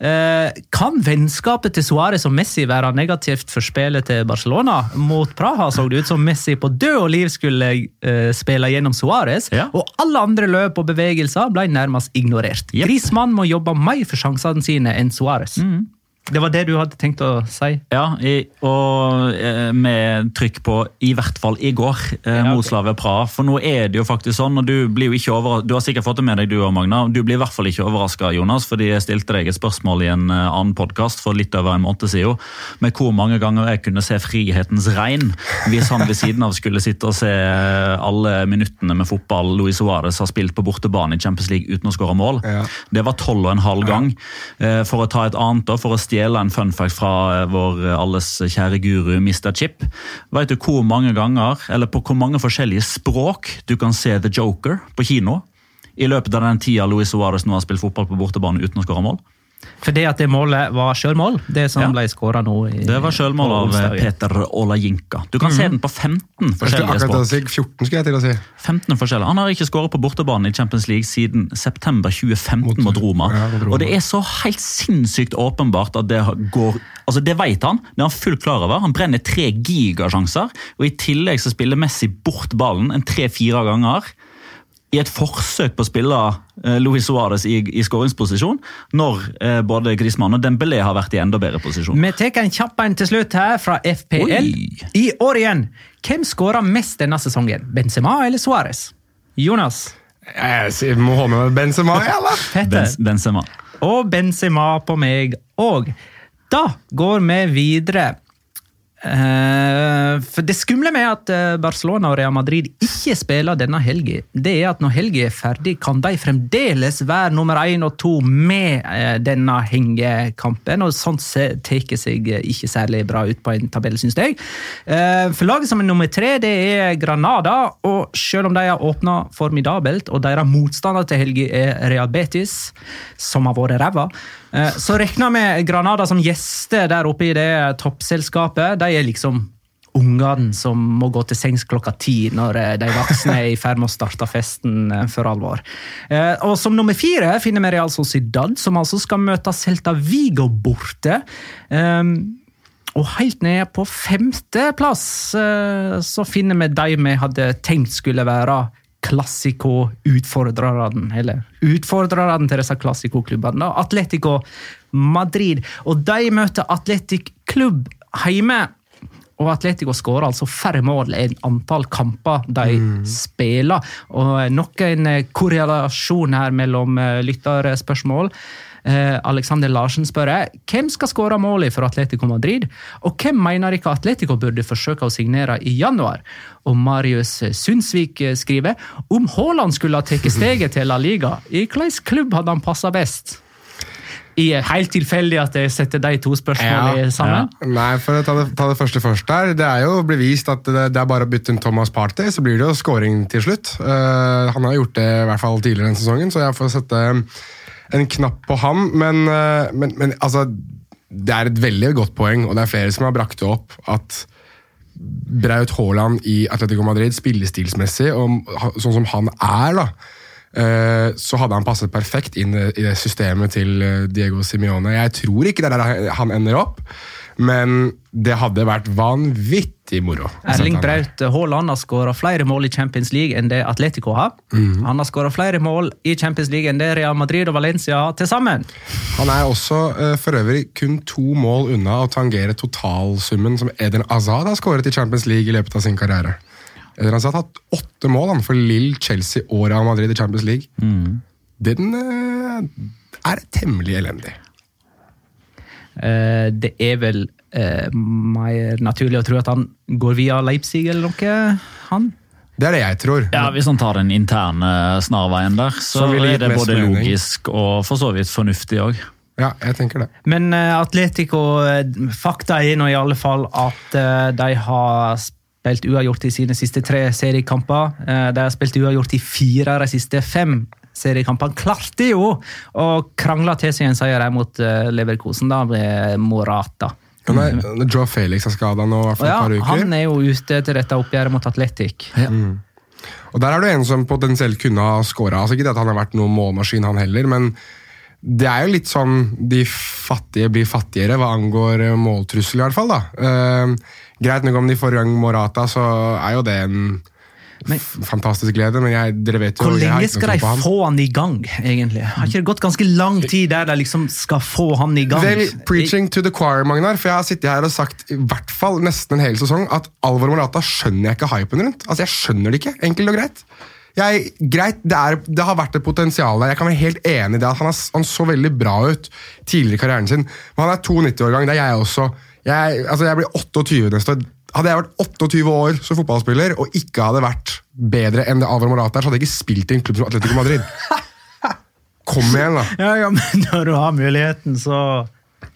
S1: Eh, kan vennskapet til Suárez og Messi være negativt for spillet til Barcelona? Mot Praha så det ut som Messi på død og liv skulle eh, spille gjennom Suárez,
S4: Ja.
S1: og alle andre løp og bevegelser ble nærmest ignorert.
S4: Yep.
S1: Grismann må jobbe mer for sjansene sine enn Suárez. Det var det du hadde tenkt å si?
S4: Ja, i, og eh, med trykk på 'i hvert fall i går' eh,
S1: Ja,
S4: okay. Praha. For nå er det jo faktisk sånn, og du blir jo ikke over, du har sikkert fått det med deg, du og Magna. Du blir i hvert fall ikke overraska, Jonas, fordi jeg stilte deg et spørsmål i en eh, annen podkast for litt over en måned siden, med hvor mange ganger jeg kunne se Frihetens regn hvis han ved siden av skulle sitte og se eh, alle minuttene med fotball Luis Suárez har spilt på bortebane i Champions League uten å skåre mål.
S3: Ja.
S4: Det var tolv og en halv gang. Eh, For å ta et annet, da, for å stjele en fun fact fra eh, vår eh, alles kjære guru Mr. Chip. Vet du hvor mange ganger, eller på hvor mange forskjellige språk du kan se The Joker på kino? I løpet av den tida Luis Suárez nå har spilt fotball på bortebane uten å skåre mål?
S1: Fordi at det målet var sjølmål, det som
S4: Ja.
S1: ble skåra nå. i-
S4: Det var sjølmål av. Peter Olajinka. Du kan se den på 15 forskjellige språk.
S3: si 14, skulle jeg til å si.
S4: 15 forskjellige. Han har ikke skåret på bortebane i Champions League siden september 2015 mot, Roma.
S3: Ja, mot Roma.
S4: Og det er så helt sinnssykt åpenbart at det går Altså Det vet han, det er han fullt klar over. Han brenner tre gigasjanser, og i tillegg så spiller Messi bort ballen en tre-fire ganger. I et forsøk på å spille eh, Luis Suárez i, i skåringsposisjon, når eh, både Griezmann og Dembélé har vært i enda bedre posisjon.
S1: Vi tar en kjapp en til slutt her fra FPL.
S4: Oi.
S1: I år igjen. Hvem skåra mest denne sesongen? Benzema eller Suárez? Jonas.
S3: Jeg må ha med meg Benzema, eller?
S1: Petter.
S4: Benzema.
S1: Og Benzema på meg òg. Da går vi videre. Eh, for Det skumle med at eh, Barcelona og Real Madrid ikke spiller denne helga, det er at når helga er ferdig, kan de fremdeles være nummer én og to med eh, denne hengekampen. og Sånt tar seg ikke særlig bra ut på en tabell, syns jeg. For laget som er nummer tre, det er Granada. og Selv om de har åpna formidabelt, og deres motstander til helga er Real Betis, som har vært ræva, så regna med Granada som gjester der oppe i det toppselskapet. De er liksom ungene som må gå til sengs klokka ti når eh, de voksne er i ferd med å starte festen eh, for alvor. Eh, Og Som nummer fire finner vi Real Sociedad, som altså skal møte Celta Vigo borte. Um, og helt ned på femteplass eh, så finner vi de vi hadde tenkt skulle være klassiko-utfordrerne. Eller utfordrerne til disse klassikoklubbene. Atletico Madrid. Og de møter Atletic Klubb hjemme. Og Atletico skårer altså færre mål enn antall kamper de spiller. Og nok en eh, korrelasjon her mellom eh, lytterspørsmål. Eh, Alexander Larsen spør jeg, hvem skal skåre målet for Atletico Madrid, og hvem mener ikke Atletico burde forsøke å signere i januar? Og Marius Sundsvik eh, skriver om Haaland skulle ha tatt steget til La Liga, i hvilken klubb hadde han passa best? I Helt tilfeldig at jeg setter de to spørsmålene
S3: Ja,
S1: sammen.
S3: Nei, for å ta det, ta det første først der. Det er jo bevist at det, det er bare å bytte en Thomas Partey, så blir det jo scoring til slutt. Uh, han har gjort det i hvert fall tidligere denne sesongen, så jeg får sette en knapp på ham. Men, eh, men, men altså, det er et veldig godt poeng, og det er flere som har brakt det opp, at Braut Haaland i Atletico Madrid, spillestilsmessig, og sånn som han er, da, eh, så hadde han passet perfekt inn i det systemet til eh, Diego Simione. Jeg tror ikke det er der han ender opp, men det hadde vært vanvittig moro.
S1: Erling. Braut Haaland har skåra flere mål i Champions League enn det Atletico har.
S3: Mm.
S1: Han har skåra flere mål i Champions League enn det Real Madrid og Valencia har til sammen.
S3: Han er også eh, for øvrig kun to mål unna å tangere totalsummen som Eden Azad har skåret i Champions League i løpet av sin karriere. Eden Azad har hatt åtte mål han, for Lill, Chelsea og Real Madrid i Champions League. Den eh, er temmelig elendig.
S1: Eh, det er vel eh, mer naturlig å tro at han går via Leipzig eller noe, han?
S3: Det er det jeg tror.
S4: Ja, Hvis han tar den interne snarveien der, så,
S3: Så det
S4: er det både
S3: mening.
S4: logisk og for så vidt fornuftig òg.
S3: Ja, jeg tenker det.
S1: Men uh, Atletico, eh, fakta er nå i alle fall at uh, de har spilt uavgjort i sine siste tre seriekamper. Uh, de har spilt uavgjort i fire av de siste fem seriekampene. Klarte jo å krangle til seg en seier mot eh, Leverkosen da med Morata.
S3: Nei, Joe Felix er skada nå i hvert fall
S1: ja, et
S3: par uker.
S1: han er jo ute etter dette oppgjøret mot Atletic.
S3: Og der er du en som potensielt kunne ha skåra. Altså, ikke det at han har vært noen målmaskin, han heller, men det er jo litt sånn de fattige blir fattigere hva angår eh, måltrussel, i hvert fall. da. Eh, greit nok om de får gang Morata, så er jo det en
S1: Men-
S3: fantastisk glede, men jeg, dere vet jo
S1: Hvor lenge skal de få han i gang, egentlig? Har ikke det gått ganske lang tid der de liksom skal få han i gang?
S3: Vel, preaching to the choir, Magnar, for jeg har sittet her og sagt i hvert fall nesten en hel sesong at Alvor Morata skjønner jeg ikke hypen rundt. Altså, Jeg skjønner det ikke, enkelt og greit. Jeg, greit, det, er, det har vært et potensial der. Jeg kan være helt enig i det. at Han, har, han så veldig bra ut tidligere i karrieren sin. Men han er 92 år gang, det er jeg også. Jeg, altså, jeg blir 28 neste år. Hadde jeg vært 28 år som fotballspiller og ikke hadde vært bedre enn det Alvor Morata er, så hadde jeg ikke spilt i en klubb som Atletico Madrid. Kom igjen, da.
S1: Ja, ja, men når du har muligheten, så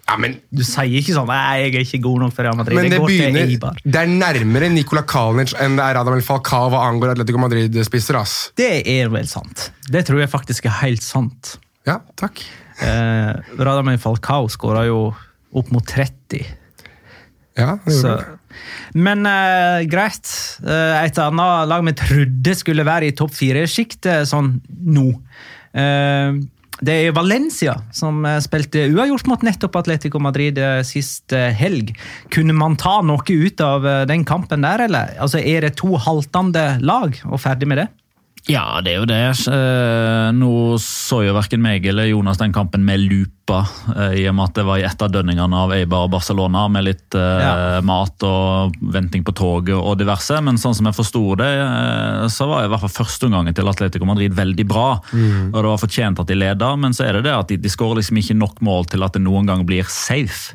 S3: Ja, men
S1: Du sier ikke sånn 'Nei, jeg er ikke god nok for Real Madrid'.
S3: Men det, begynner, det er nærmere Nikola Kalinic enn det er Radamel Falcao hva angår Atletico Madrid-spisser. ass.
S1: Det er vel sant. Det tror jeg faktisk er helt sant.
S3: Ja, takk.
S1: Eh, Radamel Falcao skåra jo opp mot 30.
S3: Ja, det gjorde det.
S1: Men uh, greit. Eh, et annet lag vi trodde skulle være i topp fire-sjiktet sånn nå. Uh, det er Valencia som eh, spilte uavgjort mot nettopp Atletico Madrid eh, sist eh, helg. Kunne man ta noe ut av eh, den kampen der, eller? Altså, Er det to haltende lag, og ferdig med det?
S4: Ja, det er jo det. Eh, Nå så jo verken meg eller Jonas den kampen med lupa, eh, i og med at det var i etterdønningene av Eibar og Barcelona, med litt eh,
S1: Ja.
S4: mat og venting på toget og diverse. Men sånn som jeg forsto det, så var i hvert fall førsteomgangen til Atletico Madrid veldig bra. Og det var fortjent at de leda, men så er det det at de, de skårer liksom ikke nok mål til at det noen gang blir safe.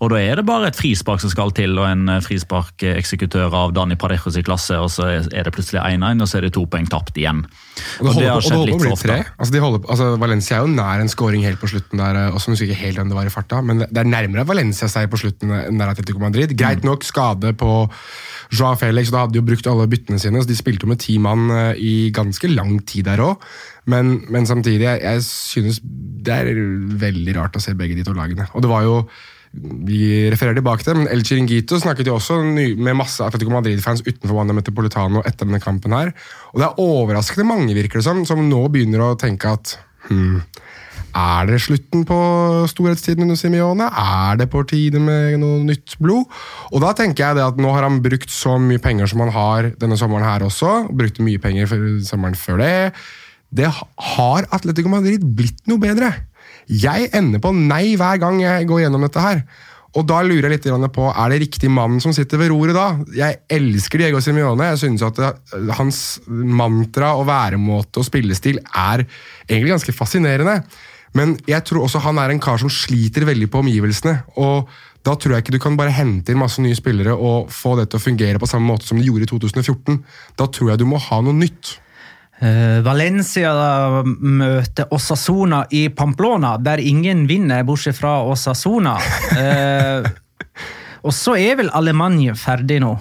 S4: Og da er det bare et frispark som skal til, og en eh, frisparkeksekutør av Dani Parejos i klasse, og så er det plutselig 1-1, og så er det to poeng tapt igjen.
S3: Og det holder,
S4: har skjedd litt for ofte.
S3: tre. Altså, de holder, altså, Valencia er jo nær en scoring helt på slutten der. også Og så husker ikke helt hvem det var i farta, men det er nærmere Valencia-seier på slutten enn det er Atletico Madrid. Greit nok skade på Joao Felix, og da hadde de jo brukt alle byttene sine, så de spilte jo med ti mann eh, i ganske lang tid der òg. Men, men samtidig, jeg, jeg synes det er veldig rart å se begge de to lagene. Og det var jo vi refererer tilbake til, men El Chiringuito snakket jo også med masse Atletico Madrid-fans utenfor Wanda Metropolitano etter denne kampen her. Og det er overraskende mange, virker det som, som nå begynner å tenke at hmm, er det slutten på storhetstiden under Simione? Er det på tide med noe nytt blod? Og da tenker jeg det at nå har han brukt så mye penger som han har denne sommeren her også. og Brukte mye penger for sommeren før det. Det har Atletico Madrid blitt noe bedre. Jeg ender på nei hver gang jeg går gjennom dette her. Og da lurer jeg litt på, er det riktig mann som sitter ved roret da? Jeg elsker Diego Simione. Jeg synes at hans mantra og væremåte og spillestil er egentlig ganske fascinerende. Men jeg tror også han er en kar som sliter veldig på omgivelsene. og da tror jeg ikke du kan bare hente inn masse nye spillere og få det til å fungere på samme måte som det gjorde i 2014. Da tror jeg du må ha noe nytt.
S1: Eh, Valencia møter Osasuna i Pamplona, der ingen vinner, bortsett fra Osasuna. Eh, og så er vel Alemannia ferdig nå.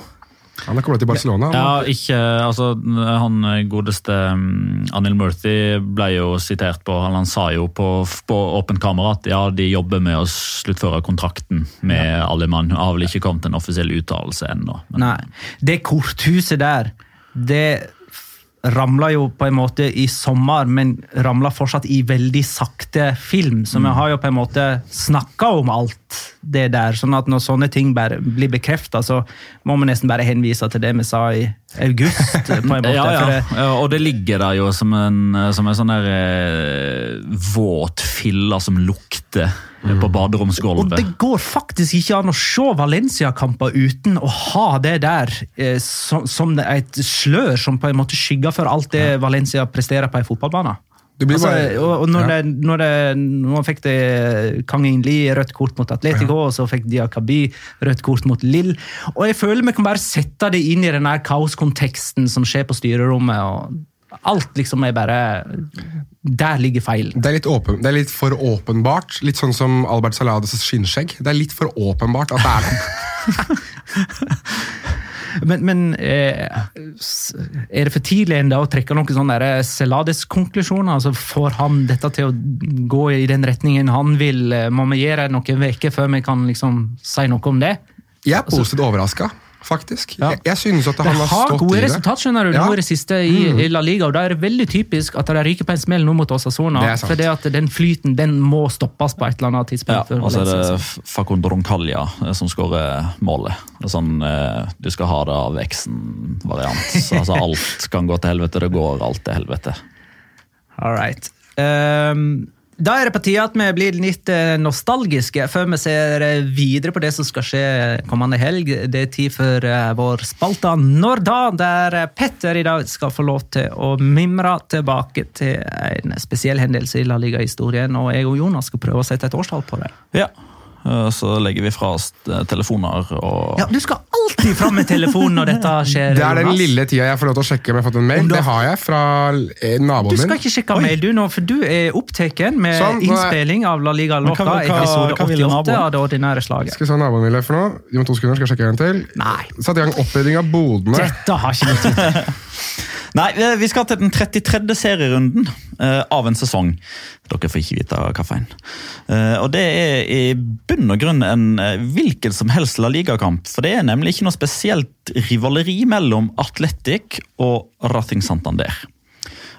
S3: Han er kommet til Barcelona.
S4: Ja, ikke, altså Han godeste um, Anil Murthy ble jo sitert på Han, han sa jo på, på åpent kamera at ja, de jobber med å sluttføre kontrakten med ja. mann. Har vel ikke kommet en offisiell uttalelse ennå. men-
S1: Nei, det korthuset der, det ramla jo på en måte i sommer, men ramla fortsatt i veldig sakte film. Så vi har jo på en måte snakka om alt det der. sånn at når sånne ting bare blir bekrefta, så må vi nesten bare henvise til det vi sa i august. på en måte.
S4: Ja, ja.
S1: det-
S4: ja, og det ligger der jo som en, som en sånn der eh, våt filler som lukter på på
S1: Og det går faktisk ikke an å se Valencia-kamper uten å ha det der eh, som, som et slør som på en måte skygger for alt det Valencia presterer på en fotballbane. Altså, og, og når,
S3: ja.
S1: det, når det, nå fikk det Kang Inli rødt kort mot Atletico, og så fikk Diakabi rødt kort mot Lill. Og jeg føler vi kan bare sette det inn i den kaoskonteksten som skjer på styrerommet. og Alt liksom er bare Der ligger feilen.
S3: Det er, litt åpen, det er litt for åpenbart. Litt sånn som Albert Salades skinnskjegg. Det er litt for åpenbart at det er sånn.
S1: Men, men eh, er det for tidlig ennå å trekke noen sånne Celades-konklusjoner? Altså, får han dette til å gå i den retningen han vil? Eh, Må vi gjøre det noen uker før vi kan liksom si noe om det?
S3: Jeg er positivt overraska, faktisk.
S1: Ja.
S3: Jeg, jeg synes at han har
S1: har
S3: stått i det.
S1: Gode resultat skjønner du,
S3: Ja.
S1: nå i det siste i, i La Liga, og da er det veldig typisk at de ryker på en smell nå mot Osasona.
S3: Det.
S1: For det at den flyten den må stoppes på et eller annet tidspunkt. Ja,
S4: og så er det
S1: altså.
S4: Fakon eh, som skårer målet. Det er sånn, eh, du skal ha det av Exen-variant. Så Altså, alt kan gå til helvete, det går alt til helvete.
S1: All right. Ehm, da er det på tide at vi blir litt eh, nostalgiske før vi ser eh, videre på det som skal skje kommende helg. Det er tid for eh, vår spalte Når da, der Petter i dag skal få lov til å mimre tilbake til en spesiell hendelse i La Liga-historien, og jeg og Jonas skal prøve å sette et årstall på det.
S4: Ja, så legger vi fra oss eh, telefoner og
S1: Ja, Du skal alltid fram med telefonen når dette skjer.
S3: Det er den
S1: Jonas.
S3: lille tida jeg får lov til å sjekke om jeg har fått en mail. Det
S1: har-
S3: jeg fra naboen
S1: min.
S3: Du
S1: skal
S3: min.
S1: ikke sjekke mail, du nå, for du er opptatt med
S3: Sånn, er-
S1: innspilling av La Liga Loca, episode 88 av det ordinære slaget.
S3: Skal vi se hva naboen ville for noe. Gi meg to sekunder, skal jeg sjekke en til.
S1: Nei.
S3: Satt i gang opprydding av bodene.
S1: Dette har ikke noe tid.
S4: Nei, eh, vi skal til den 33. serierunden eh, av en sesong. Dere får ikke vite hvilken. Uh, og det er i bunn og grunn en eh, hvilken som helst La Liga-kamp. For det er nemlig ikke noe spesielt rivaleri mellom Atletic og Rating Santander.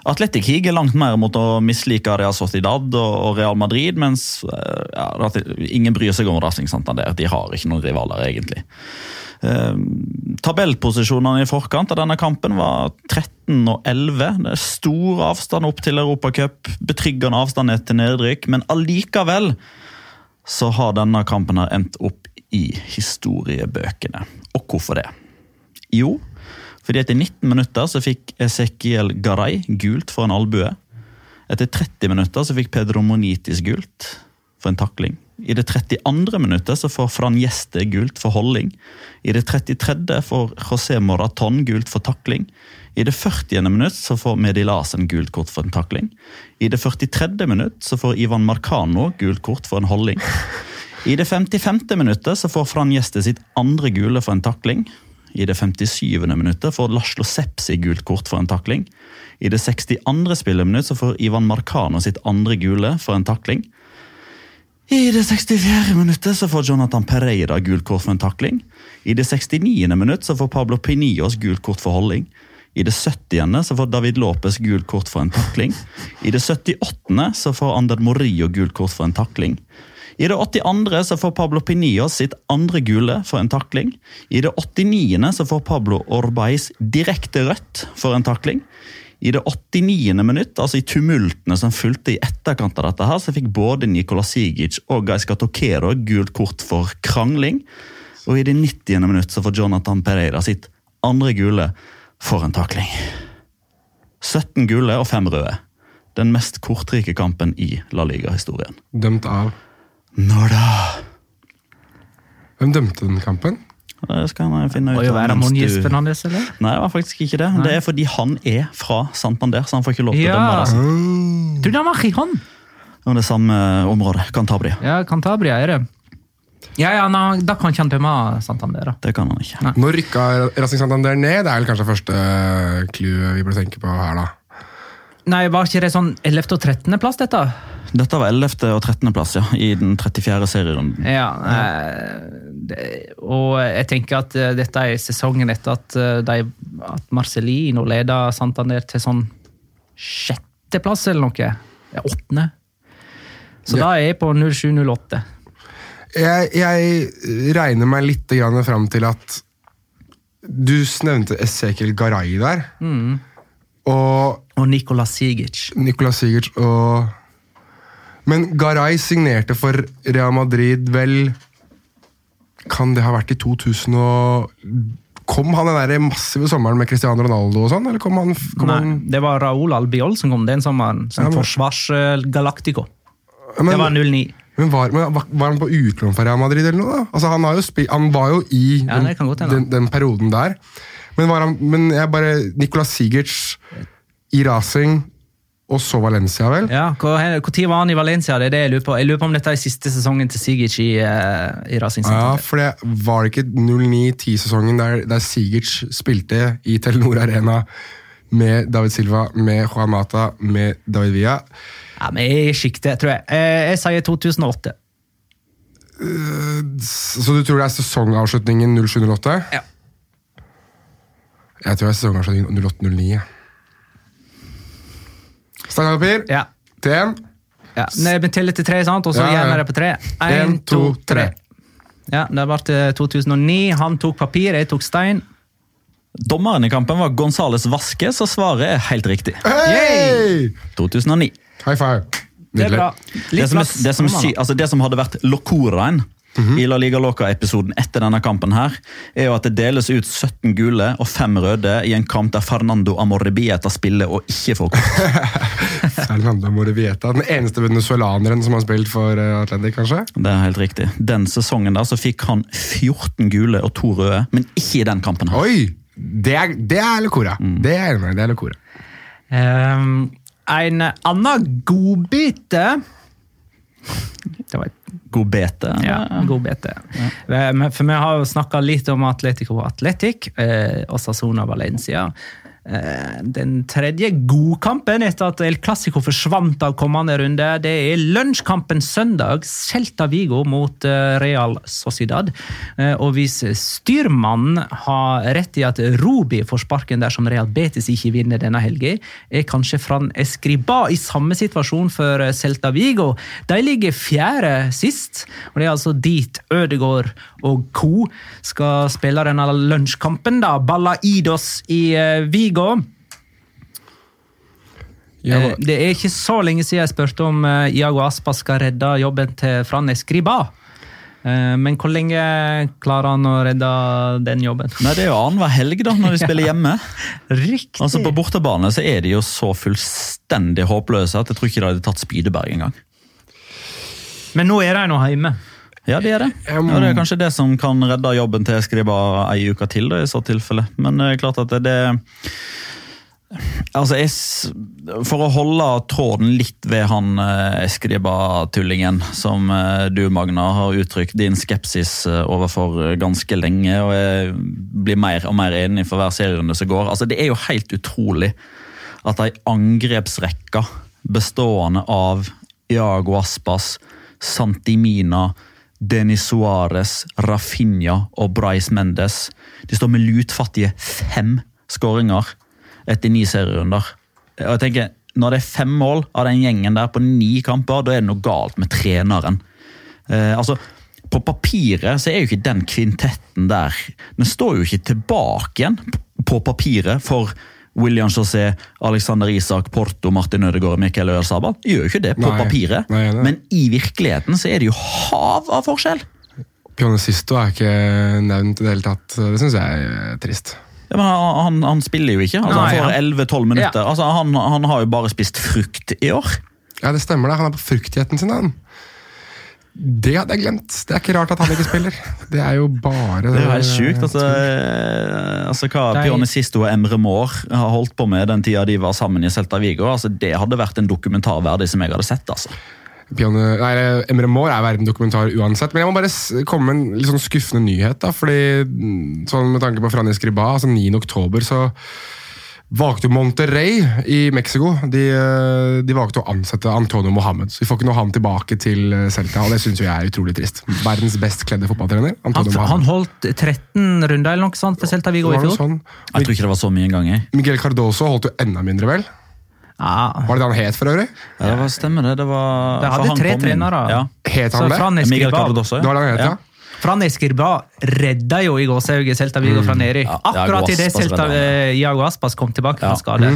S4: Atletic higer langt mer mot å mislike Real Sociedad og Real Madrid, mens eh, ja, ingen bryr seg om Racing Santander. De har ikke noen rivaler, egentlig. Eh, tabellposisjonene i forkant av denne kampen var 13 og 11. Det er stor avstand opp til Europacup, betryggende avstand ned til nedrykk, men allikevel så har denne kampen her endt opp i historiebøkene. Og hvorfor det? Jo, fordi etter 19 minutter så fikk Ezekiel Garay gult for en albue. Etter 30 minutter så fikk Pedro Monitis gult for en takling. I det 32. minuttet så får Fran Gjeste gult for holding. I det 33. får José Moraton gult for takling. I det 40. minutt så får Medilasen gult kort for en takling. I det 43. minutt så får Ivan Marcano gult kort for en holding. I det 55. minuttet så får Fran Gjeste sitt andre gule for en takling. I det 57. minuttet får Laslo Sepsi gult kort for en takling. I det 62. spilleminutt så får Ivan Marcano sitt andre gule for en takling. I det 64. minuttet så får Jonathan Pereira gult kort for en takling. I det 69. minutt så får Pablo Pinillos gult kort for holding. I det 70. så får David Lopez gult kort for en takling. I det 78. så får Ander Morillo gult kort for en takling. I det 82. så får Pablo Pinillos sitt andre gule for en takling. I det 89. så får Pablo Orbais direkte rødt for en takling. I det 89. minutt, altså i tumultene som fulgte i etterkant av dette, her, så fikk både Nikola Sigic og Gaiska Tokero gult kort for krangling. Og i det 90. minutt så får Jonathan Pereira sitt andre gule for en takling. 17 gule og 5 røde. Den mest kortrike kampen i La Liga-historien.
S3: Dømt av
S4: Når da?
S3: Hvem dømte den kampen?
S4: Det skal han finne ut Og
S1: være Monjes
S4: du-
S1: Fernandes, eller?
S4: Nei, det var faktisk ikke det. Det er fordi han er fra Santander, så han får ikke lov til å dømme det.
S1: Tror du han var Gijon?
S4: Og det samme området, Cantabria.
S1: Ja, Cantabria er det. Ja, ja, nå, Da kan ikke han dømme Santander. da.
S4: Det kan han ikke.
S1: Nei.
S3: Nå rykka Racing Santander ned. Det er vel kanskje første clou vi bør tenke på her, da.
S1: Nei, Var ikke det sånn 11. og 13. plass, dette?
S4: Dette var 11. og 13. plass ja, i den 34. serierunden.
S1: Ja, eh, og jeg tenker at eh, dette er sesongen etter at, eh, de, at Marcelino leda Santander til sånn sjetteplass eller noe. Ja, åttende. Så
S3: Ja.
S1: da er jeg på 07-08.
S3: Jeg, jeg regner meg litt grann fram til at du nevnte Esekiel Garay der. Og
S1: Og Nikola Sigic.
S3: Nikola Sigic og Men Garay signerte for Real Madrid vel Kan det ha vært i 2000 og Kom han den der massive sommeren med Cristiano Ronaldo og sånn, eller kom han, kom
S1: Nei,
S3: han
S1: det var Raúl Albiol som kom den sommeren, som
S3: Ja, men-
S1: forsvarsgalactico.
S3: Ja, men,
S1: Det var 09.
S3: men var, men var- han på utlån for Real Madrid eller noe? da? Altså, han, har jo spi, han var jo i
S1: Ja, hende.
S3: den, den perioden der. Men, var han, men jeg bare Nicolas Sigerts i Racing, og så Valencia, vel?
S1: Ja, hvor, tid var han i Valencia? Det er det jeg lurer på. Jeg lurer på om dette er siste sesongen til Sigic i, uh, i Racing
S3: Ja, for det var det ikke 09-10-sesongen der, der Sigic spilte i Telenor Arena med David Silva, med Juan Mata, med David Villa.
S1: Ja, men jeg er i sjiktet, tror jeg. Eh, Jeg sier 2008.
S3: Så du tror det er sesongavslutningen 07-08?
S1: Ja.
S3: Jeg tror jeg så kanskje 08-09. Stang av papir.
S1: Ja.
S3: Én.
S1: ja. Nei, men teller til tre, sant? og så
S3: Ja, ja.
S1: gjør vi det på tre. Én, to, tre. Ja, Det ble til 2009. Han tok papir, jeg tok stein.
S4: Dommeren i kampen var Gonzales Vaske, og svaret er helt riktig.
S3: Hei!
S4: 2009.
S3: High five.
S1: Det er bra.
S4: Det som, er, det, som er sy, altså det som hadde vært locoraen i La Liga Loca-episoden etter denne kampen, her, er jo at det deles ut 17 gule og 5 røde i en kamp der Fernando Amorrebieta spiller og ikke får kort.
S3: Fernando Morevieta, den eneste venezuelaneren som har spilt for Atletic, Atlantic, kanskje?
S4: Det er helt riktig. Den sesongen der så fikk han 14 gule og 2 røde, men ikke i den kampen. her.
S3: Oi! Det er, det er Lecora. Det er enig. Det er.
S1: Um, en annen godbit eh, Det var et
S4: God bete.
S1: Ja, god bete. Ja. For vi har jo snakka litt om Atletico Atletic, eh, Osasuna Valencia. Eh, den tredje godkampen etter at El Clásico forsvant av kommende runde, det er lunsjkampen søndag. Celta Vigo mot eh, Real Sociedad. Eh, og hvis styrmannen har rett i at Rubi får sparken dersom Real Betis ikke vinner denne helga, er kanskje Fran Escriba i samme situasjon for Celta Vigo. De ligger fjerde sist, og det er altså dit Ødegård og co. skal spille denne lunsjkampen. Ballaidos i eh, Vigo.
S3: Ja,
S1: Eh, det er ikke så lenge siden jeg spurte om eh, Iago Aspa skal redde jobben til Fran Escriba. Eh, men hvor lenge klarer han å redde den jobben?
S4: Nei, Det er jo annenhver helg da, når de spiller hjemme.
S1: Riktig!
S4: Altså På bortebane så er de jo så fullstendig håpløse at jeg tror ikke de hadde tatt Spydeberg engang.
S1: Men nå er de nå hjemme.
S4: Ja, det er det.
S3: Må-
S4: det er kanskje det som kan redde jobben til Skriba ei uke til, da, i så tilfelle. Men det er klart at det, Altså, jeg, For å holde tråden litt ved han eh, Eskriba-tullingen, som eh, du, Magna, har uttrykt din skepsis eh, overfor ganske lenge, og jeg blir mer og mer enig for hver serierunde som går. Altså, Det er jo helt utrolig at ei angrepsrekke bestående av Iago Aspas, Santimina, Denis Suárez, Rafinha og Bryce Mendes De står med lutfattige fem skåringer etter ni serierunder. Og jeg tenker, Når det er fem mål av den gjengen der på ni kamper, da er det noe galt med treneren. Eh, altså, På papiret så er jo ikke den kvintetten der Den står jo ikke tilbake igjen på papiret for William José, Alexander Isak, Porto, Martin Ødegaard og Mikael Øyasabal. De gjør jo ikke det på
S3: Nei,
S4: papiret,
S3: nei, nei.
S4: men i virkeligheten så er det jo hav av forskjell.
S3: Pione Sisto er ikke nevnt i det hele tatt. Det syns jeg er trist.
S4: Ja, men han, han, han spiller jo ikke. Altså, han får
S1: han-
S4: 11-12 minutter. Altså, han, han har jo bare spist frukt i år.
S3: Ja, det stemmer det. Han er på fruktigheten sin, han. Det hadde jeg glemt. Det er ikke rart at han ikke spiller. Det er jo bare
S4: Det er jo helt sjukt. Altså, eh, altså hva Pione Sisto og Emre Moore har holdt på med den tida de var sammen i Celta Vigo, altså, det hadde vært en dokumentar verdig som jeg hadde sett. altså.
S3: Pione, nei, Emre Moore er verdendokumentar uansett, men jeg må bare komme med en litt sånn skuffende nyhet. da, fordi mm, sånn Med tanke på Franny Skriba, altså 9. oktober, så valgte jo Monterrey i Mexico de, eh, de valgte å ansette Antonio Mohammed. Så vi får ikke noe han tilbake til eh, Celta, og det syns jeg er utrolig trist. Verdens best kledde fotballtrener.
S1: Han,
S3: Antonio
S1: han
S3: han
S1: holdt 13 runder eller noe sånt for Celta Vigo i fjor.
S3: sånn?
S4: Jeg tror ikke det var så mye engang.
S3: Miguel Cardoso holdt jo enda mindre, vel?
S1: Ja.
S3: Var det det han het for øvrig?
S4: Ja, det var, stemmer det. Det var
S1: det hadde tre trenere.
S4: Ja.
S3: Het han det?
S4: Miguel
S1: Cardoso,
S4: Cardoso,
S3: Det var det han het, ja.
S1: Fran Escribá redda jo i gåsehauget Celta Vigo fra nedrykk. Akkurat
S4: Iago
S1: idet Celta eh, Iago Aspas kom tilbake fra
S4: Ja.
S1: skade.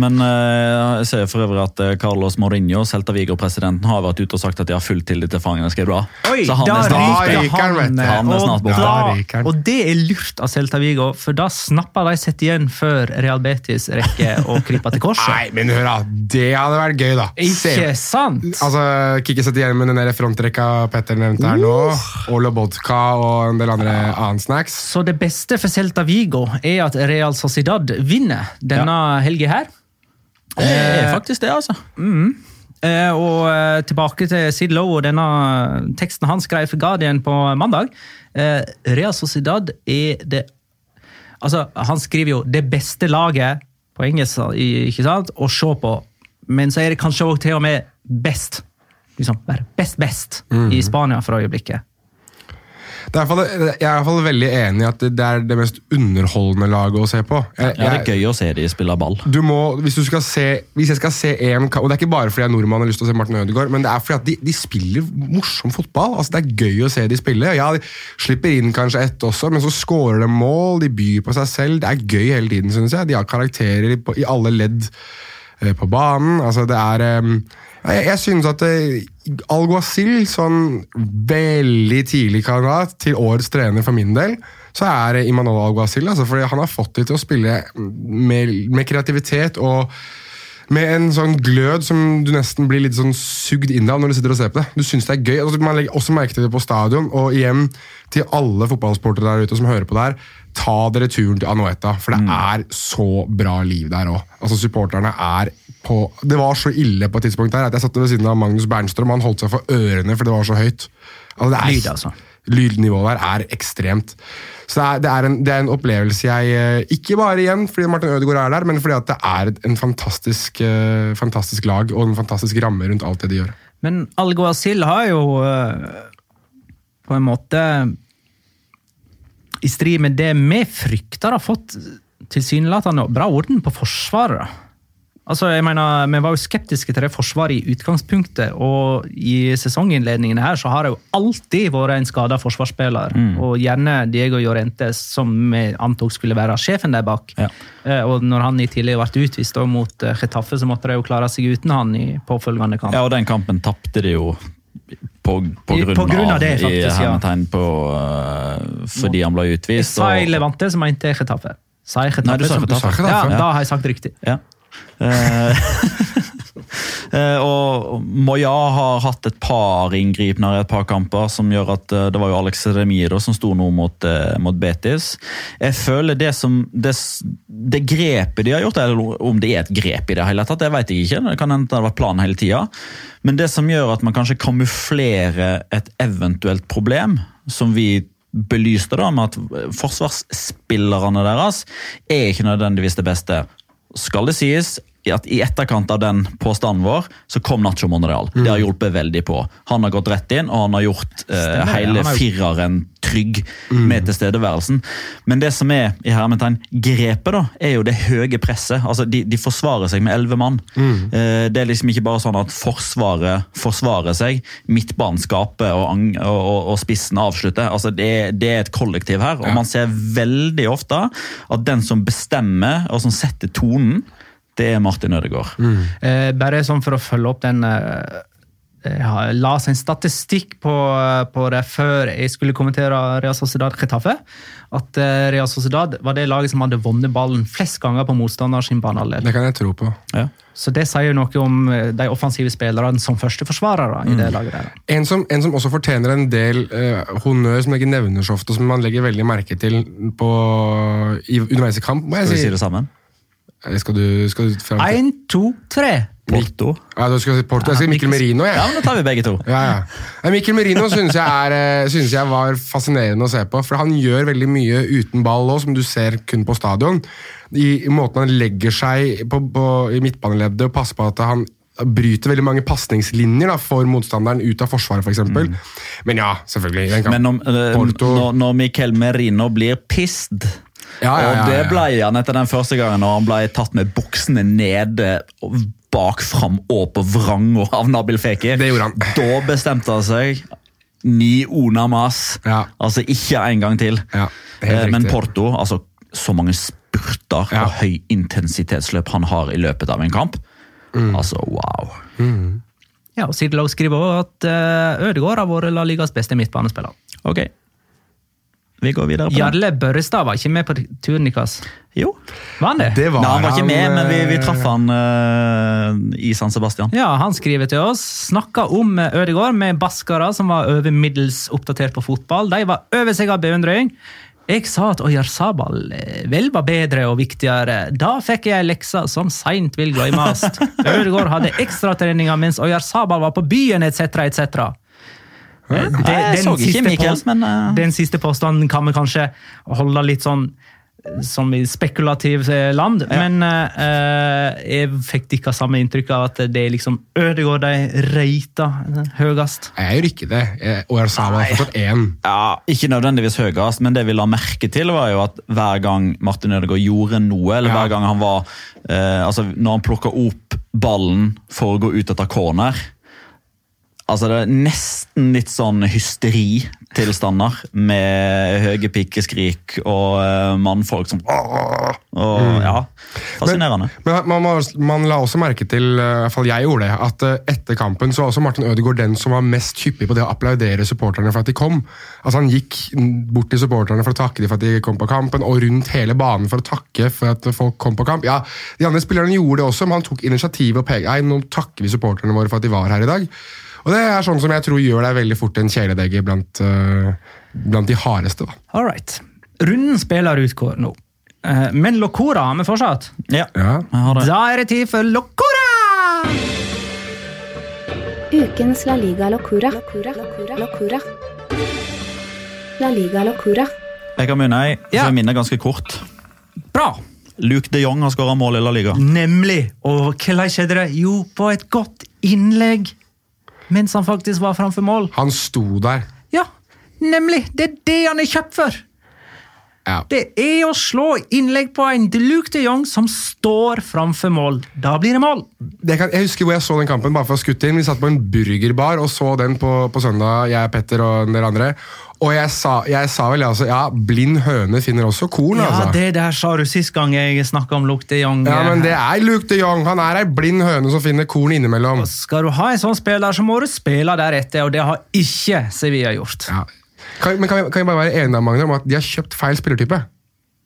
S4: Men eh, jeg ser for øvrig at eh, Carlos Mourinho, Celta Vigo-presidenten, har vært ute og sagt at de har full tillit til Fangen Escribá.
S1: Oi,
S4: Så han er snart
S3: han,
S1: han.
S4: Er snart borte.
S1: Og det er lurt av Celta Vigo, for da snapper de sett igjen før Real Betis rekker å krype til korset.
S3: Nei, men hør da, det hadde vært gøy, da.
S1: Ikke sant?
S3: Altså, Kikki sitter igjen med den der frontrekka Petter nevnte her nå, og Lobodka og en del andre annen snacks.
S1: Så det beste for Celta Vigo er at Real Sociedad vinner denne helga her.
S4: Det er faktisk det, altså.
S1: Mm. og eh, tilbake til Sid Lowe og denne teksten han skrev for Guardian på mandag. Eh, Real Sociedad er det Altså, han skriver jo 'det beste laget' på engelsk ikke sant, å se på, men så er det kanskje også til og med best. Liksom, best, best, best i Spania for øyeblikket.
S3: Det er fall, jeg er i hvert fall veldig enig i at det er det mest underholdende laget å se på. Jeg,
S4: Ja, det er gøy å se de spille ball.
S3: du må, hvis, du skal se, hvis jeg skal se en kamp, og det er ikke bare fordi jeg er nordmann og har lyst til å se Martin Ødegaard, men det er fordi at de, de spiller morsom fotball. Altså, det er gøy å se de spille. Ja, de slipper inn kanskje ett også, men så skårer de mål, de byr på seg selv. Det er gøy hele tiden, synes jeg. De har karakterer i, i alle ledd eh, på banen. Altså, det er eh, Jeg, jeg synes at eh, Alguacil, sånn veldig tidlig kandidat til årets trener for min del, så er det Imanol Alguacil. Altså, fordi han har fått dem til å spille med, med kreativitet og med en sånn glød som du nesten blir litt sånn sugd inn av når du sitter og ser på det. Du synes det er gøy. Altså, man legger også merke til det på stadion. Og igjen, til alle fotballsportere der ute som hører på det her, ta dere turen til Anoeta, for det er så bra liv der òg. Altså, supporterne er på Det var så ille på et tidspunkt der at jeg satt ved siden av Magnus Bernstrøm, han holdt seg for ørene for det var så høyt. Altså, det er,
S1: Lyd, altså.
S3: Lydnivået der er ekstremt. Så det er, det er, en, det er en opplevelse jeg eh, Ikke bare igjen fordi Martin Ødegaard er der, men fordi at det er en fantastisk, eh, fantastisk lag og en fantastisk ramme rundt alt det de gjør.
S1: Men Alguacil har jo eh, på en måte i strid med det vi frykter, har fått tilsynelatende bra orden på forsvaret. Altså, jeg mener, Vi var jo skeptiske til det forsvaret i utgangspunktet, og i sesonginnledningene her så har det jo alltid vært en skada forsvarsspiller. Og gjerne Diego Llorente, som vi antok skulle være sjefen der bak.
S4: Ja.
S1: Eh, Og når han i tillegg ble utvist mot Chetaffe, Getafe, så måtte de jo klare seg uten han i påfølgende kamp.
S4: Ja, og den kampen tapte de jo på, på, grunn,
S1: på grunn av det, faktisk, ja.
S4: hermetegn på uh, fordi han ble
S1: Jeg
S4: utvist.
S1: sa
S4: og-
S1: Levante, som mente jeg Sa jeg
S4: Nei, du sa
S1: Ja,
S3: ja.
S1: da har jeg sagt riktig.
S4: Ja. Eh, eh, og Moya har hatt et par inngripner i et par kamper som gjør at eh, Det var jo Alex Remiro som sto nå mot, mot Betis. Jeg føler det som det, det grepet de har gjort, eller om det er et grep i det hele tatt, det vet jeg ikke. Det kan hende det har vært planen hele tida. Men det som gjør at man kanskje kamuflerer et eventuelt problem, som vi belyste da med at forsvarsspillerne deres er ikke nødvendigvis det beste. Skal det sies at i etterkant av den påstanden vår, så kom Nacho Monreal. Det har hjulpet veldig på. Han har gått rett inn, og han har gjort uh,
S1: Stemmer,
S4: hele
S1: har-
S4: fireren trygg med tilstedeværelsen. Men det som er i hermetegn grepet, da, er jo det høye presset. Altså, de, de forsvarer seg med elleve mann. Eh, det er liksom ikke bare sånn at Forsvaret forsvarer seg, midtbanen skaper og, og, og, og spissen avslutter. Altså, det, det er et kollektiv her, og man ser veldig ofte at den som bestemmer og som setter tonen, det er Martin Ødegaard.
S1: Eh, bare sånn for å følge opp den eh, Jeg la seg en statistikk på, på det før jeg skulle kommentere Real Sociedad Getafe. At eh, Real Sociedad var det laget som hadde vunnet ballen flest ganger på motstanders banehalvdel.
S3: Det kan jeg tro på.
S4: Ja.
S1: Så det sier noe om eh, de offensive spillerne som førsteforsvarere i det laget der.
S3: En som, en som også fortjener en del eh, honnør, som jeg ikke nevner så ofte, og som man legger veldig merke til på, i, underveis i kamp, må jeg
S4: Skal vi
S3: si.
S4: si det sammen?
S3: Skal du, skal du fram til?
S1: Én, to, tre!
S4: Porto.
S3: Ja, du skal si Porto. Jeg sier Mikkel Merino, jeg.
S4: Ja, men da tar vi begge to.
S3: Ja, ja. Mikkel Merino syns jeg, er, eh, synes jeg var fascinerende å se på. For han gjør veldig mye uten ball òg, som du ser kun på stadion. I, i måten han legger seg på, på, i midtbaneleddet og passer på at han bryter veldig mange pasningslinjer for motstanderen ut av forsvaret, f.eks. eksempel. Men ja, selvfølgelig.
S4: Men om, eh,
S3: Porto-
S4: når, når Mikkel Merino blir pissed
S3: Ja, ja, ja,
S4: Og det ble han etter den første gangen når han ble tatt med buksene nede bak, fram og på vranga av Nabil Fekir.
S3: Det gjorde han.
S4: Da bestemte han seg. Ni Onamas.
S3: Ja.
S4: Altså ikke en gang til.
S3: Ja,
S4: Eh, Men. Porto, altså så mange spurter
S3: Ja.
S4: og høyintensitetsløp han har i løpet av en kamp.
S3: Mm.
S4: Altså, wow.
S1: Ja, og Sidelag skriver også at uh, Ødegaard har vært La Ligas beste midtbanespiller.
S4: Ok. Vi går videre på.
S1: Jarle Børrestad var ikke med på turen deres.
S4: Jo.
S1: Var han det?
S3: Det var
S4: Nei, han var ikke med, men vi, vi
S3: eh,
S4: traff han uh, i San Sebastian.
S1: Ja, Han skriver til oss. Snakka om Ødegaard med baskere som var over middels oppdatert på fotball. De var over seg av beundring. Jeg sa at Oyar Sabal vel var bedre og viktigere. Da fikk jeg leksa som seint vil glemmes. Ødegaard hadde ekstratreninger mens Oyarzabal var på byen, etc., etc.
S4: Jeg så ikke post, men uh...
S1: Den siste påstanden kan vi kanskje holde litt sånn som i spekulativt land, land, men uh, jeg fikk ikke samme inntrykk av at det er liksom Ødegaard de reiter høyest.
S3: Jeg gjør ikke det. Jeg- Og Arsala har fortsatt én.
S4: ja, Ikke nødvendigvis høyest, men det vi la merke til, var jo at hver gang Martin Ødegaard gjorde noe, eller
S3: Ja.
S4: hver gang han var uh, altså Når han plukka opp ballen for å gå ut etter corner Altså Det er nesten litt sånn hysteritilstander med høye pikeskrik og uh, mannfolk som og, Ja, Fascinerende.
S3: Men man, man, man la også merke til, eh, i hvert fall jeg gjorde det, at eh, etter kampen så var også Martin Ødegaard den som var mest hyppig på det å applaudere supporterne for at de kom. Altså Han gikk bort til supporterne for å takke dem for at de kom på kampen, og rundt hele banen for å takke for at folk kom på kamp. Ja, De andre spillerne gjorde det også, men han tok initiativet og pekte Nei, nå takker vi supporterne våre for at de var her i dag. Og det er sånn som jeg tror gjør deg veldig fort en kjæledegge blant, eh, blant de hardeste. da.
S1: All right. Runden spiller ut nå. Eh, men Locora har vi fortsatt.
S4: Ja,
S3: Ja.
S4: jeg har det.
S1: Da er det tid for Locora!
S2: Ukens La Liga Locora. Locura. Locura. Locura. La Liga Locora.
S4: Jeg kan begynne. jeg. Så jeg minner ganske kort.
S1: Bra.
S4: Luke de Jong har skåra mål i La Liga.
S1: Nemlig. Og hvordan skjedde det? Jo, på et godt innlegg. Mens han faktisk var framfor mål.
S3: Han sto der.
S1: Ja, nemlig. Det er det han er kjøpt for.
S3: Ja.
S1: Det er å slå innlegg på en Luke de Jong som står framfor mål. Da blir det mål.
S3: det kan, jeg husker hvor jeg så den kampen bare for å skutte inn. Vi satt på en burgerbar og så den på, på søndag, jeg, Petter og dere andre. Og jeg sa, jeg sa vel altså Ja, blind høne finner også korn,
S1: Ja,
S3: altså.
S1: Det der sa du sist gang jeg snakka om Luke de Jong.
S3: Ja, men det er Luke de Jong. Han er ei blind høne som finner korn innimellom.
S1: Skal du ha en sånn spiller, så må du spille deretter, og det har ikke Sevilla gjort.
S3: Ja. Kan, men kan vi, kan vi bare være enige om, Magnar, om at de har kjøpt feil spillertype?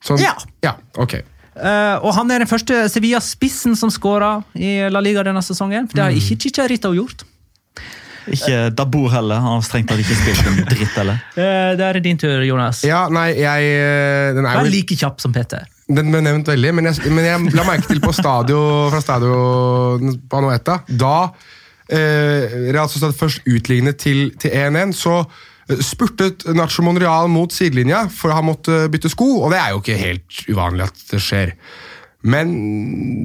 S3: Sånn-
S1: Ja.
S3: ja. Ok.
S1: uh, og han er den første Sevilla-spissen som skåra i La Liga denne sesongen. For det har ikke Chicharito gjort.
S4: Ikke Dabor heller. Han har strengt tatt ikke spilt en dritt heller.
S1: Uh, det er din tur, Jonas.
S3: Ja, nei, jeg eh, Den er
S1: Vær like kjapp som Peter.
S3: Den ble nevnt veldig, men jeg, men jeg la merke til på stadio, fra stadio på Anoeta Da eh, Real Sociedad først utlignet til til 1-1, så spurtet Nacho Monreal mot sidelinja for han måtte bytte sko, og det er jo ikke helt uvanlig at det skjer. Men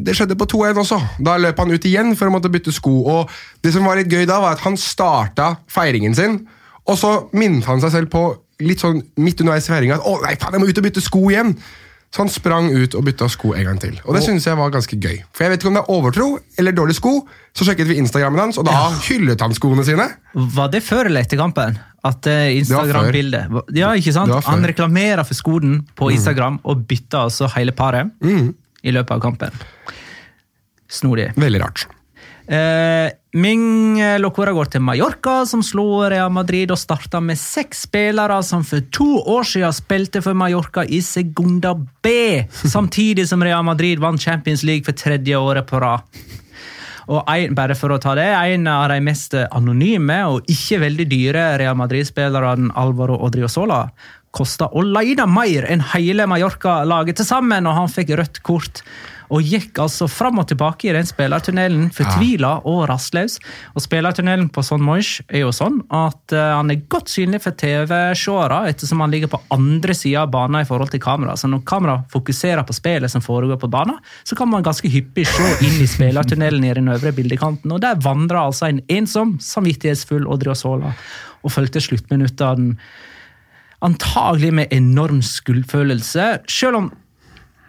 S3: det skjedde på 2-1 også. Da løp han ut igjen for å måtte bytte sko. Og det som var litt gøy da, var at han starta feiringen sin, og så minnet han seg selv på litt sånn midt underveis i feiringa at å nei, faen, jeg må ut og bytte sko igjen. Så han sprang ut og bytta sko en gang til. Og det synes jeg var ganske gøy. For jeg vet ikke om det er overtro eller dårlig sko. Så sjekket vi Instagrammen hans, og da hyllet han skoene sine.
S1: Var det før eller etter kampen? At eh, Instagram-bildet Ja, ikke sant? Han reklamerer for skolen på Instagram og bytter altså hele paret i løpet av kampen. Snodig.
S3: Veldig rart.
S1: Eh, Ming Locora går til Mallorca, som slo Real Madrid og starta med seks spillere som for to år siden spilte for Mallorca i Segunda B, samtidig som Real Madrid vant Champions League for tredje året på rad. Og en, bare for å ta det, en av de mest anonyme og ikke veldig dyre Real Madrid-spillerne, Alvaro Odriozola, kosta alene mer enn hele Mallorca-laget til sammen, og han fikk rødt kort. Og gikk altså fram og tilbake i den spillertunnelen, fortvila og rastløs. Og spillertunnelen på Son Moish er jo sånn at eh, han er godt synlig for TV-seere, ettersom han ligger på andre sida av banen i forhold til kamera. Så når kamera fokuserer på spillet som foregår på banen, så kan man ganske hyppig se inn i spillertunnelen i den øvre bildekanten. Og der vandrer altså en ensom, samvittighetsfull Odriozola og fulgte sluttminuttene antagelig med enorm skuldfølelse, selv om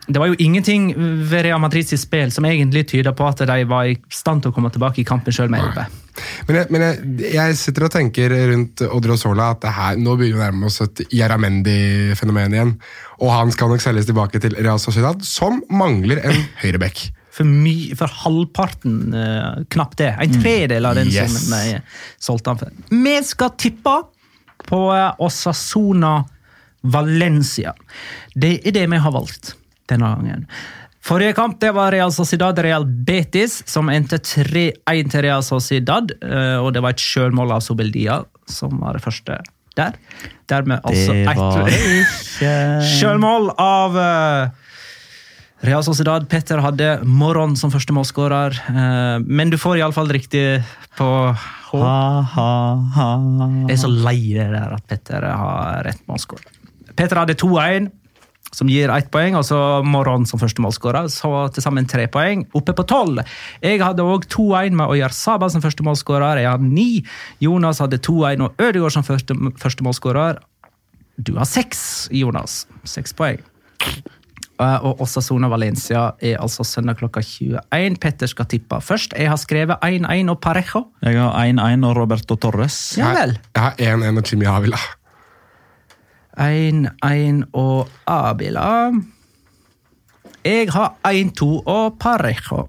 S1: det var jo ingenting ved Madrid sitt spill som egentlig tyder på at de var i stand til å komme tilbake i kampen sjøl med 11.
S3: Men, jeg, men jeg, jeg sitter og tenker rundt Odriozola at det her, nå begynner vi å nærme oss et Jaramendi-fenomen igjen. Og han skal nok selges tilbake til Real Sociedad, som mangler en høyreback.
S1: For, my, for halvparten, uh, knapt det. En tredel av den
S3: Yes.
S1: som de solgte han for. Vi skal tippe på eh, Osasona Valencia. Det er det vi har valgt denne gangen. Forrige kamp det var Real Sociedad Real Betis, som endte 3-1 til Real Sociedad. eh, Og det var et sjølmål av Sobeldia som var det første der. Dermed altså ett sjølmål av eh, Real Sociedad. Petter hadde Moron som første målskårer, eh, men du får iallfall riktig på H.
S4: Ha, ha, ha.
S1: Jeg er så lei det der at Petter har rett målskårer. Petter hadde 2-1, som gir ett poeng, og så Moron som førstemålsskårer. Så til sammen tre poeng, oppe på tolv. Jeg hadde òg 2-1 med Oyar Saba som førstemålsskårer. Jeg har ni. Jonas hadde 2-1 og Ødegaard som første, førstemålsskårer. Du har seks, Jonas. Seks poeng. Og Og Osasona Valencia er altså søndag klokka 21. Petter skal tippe først. Jeg har skrevet 1-1 og Parejo.
S4: Jeg har 1-1 og Roberto Torres.
S1: Ja vel.
S3: Jeg har 1-1 og Jimmy Avila.
S1: 1-1 og Abila. Jeg har 1-2 og Parejo.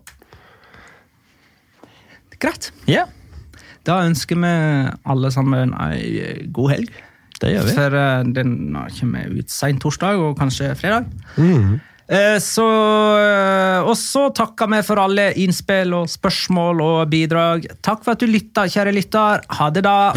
S1: Greit.
S4: Ja,
S1: Da ønsker vi alle sammen ei god helg.
S4: det gjør vi.
S1: For eh, den kommer ut seint torsdag og kanskje fredag. Mm. Så, eh, og så takker vi for alle innspill og spørsmål og bidrag. Takk for at du lytta, kjære lytter. Ha det, da.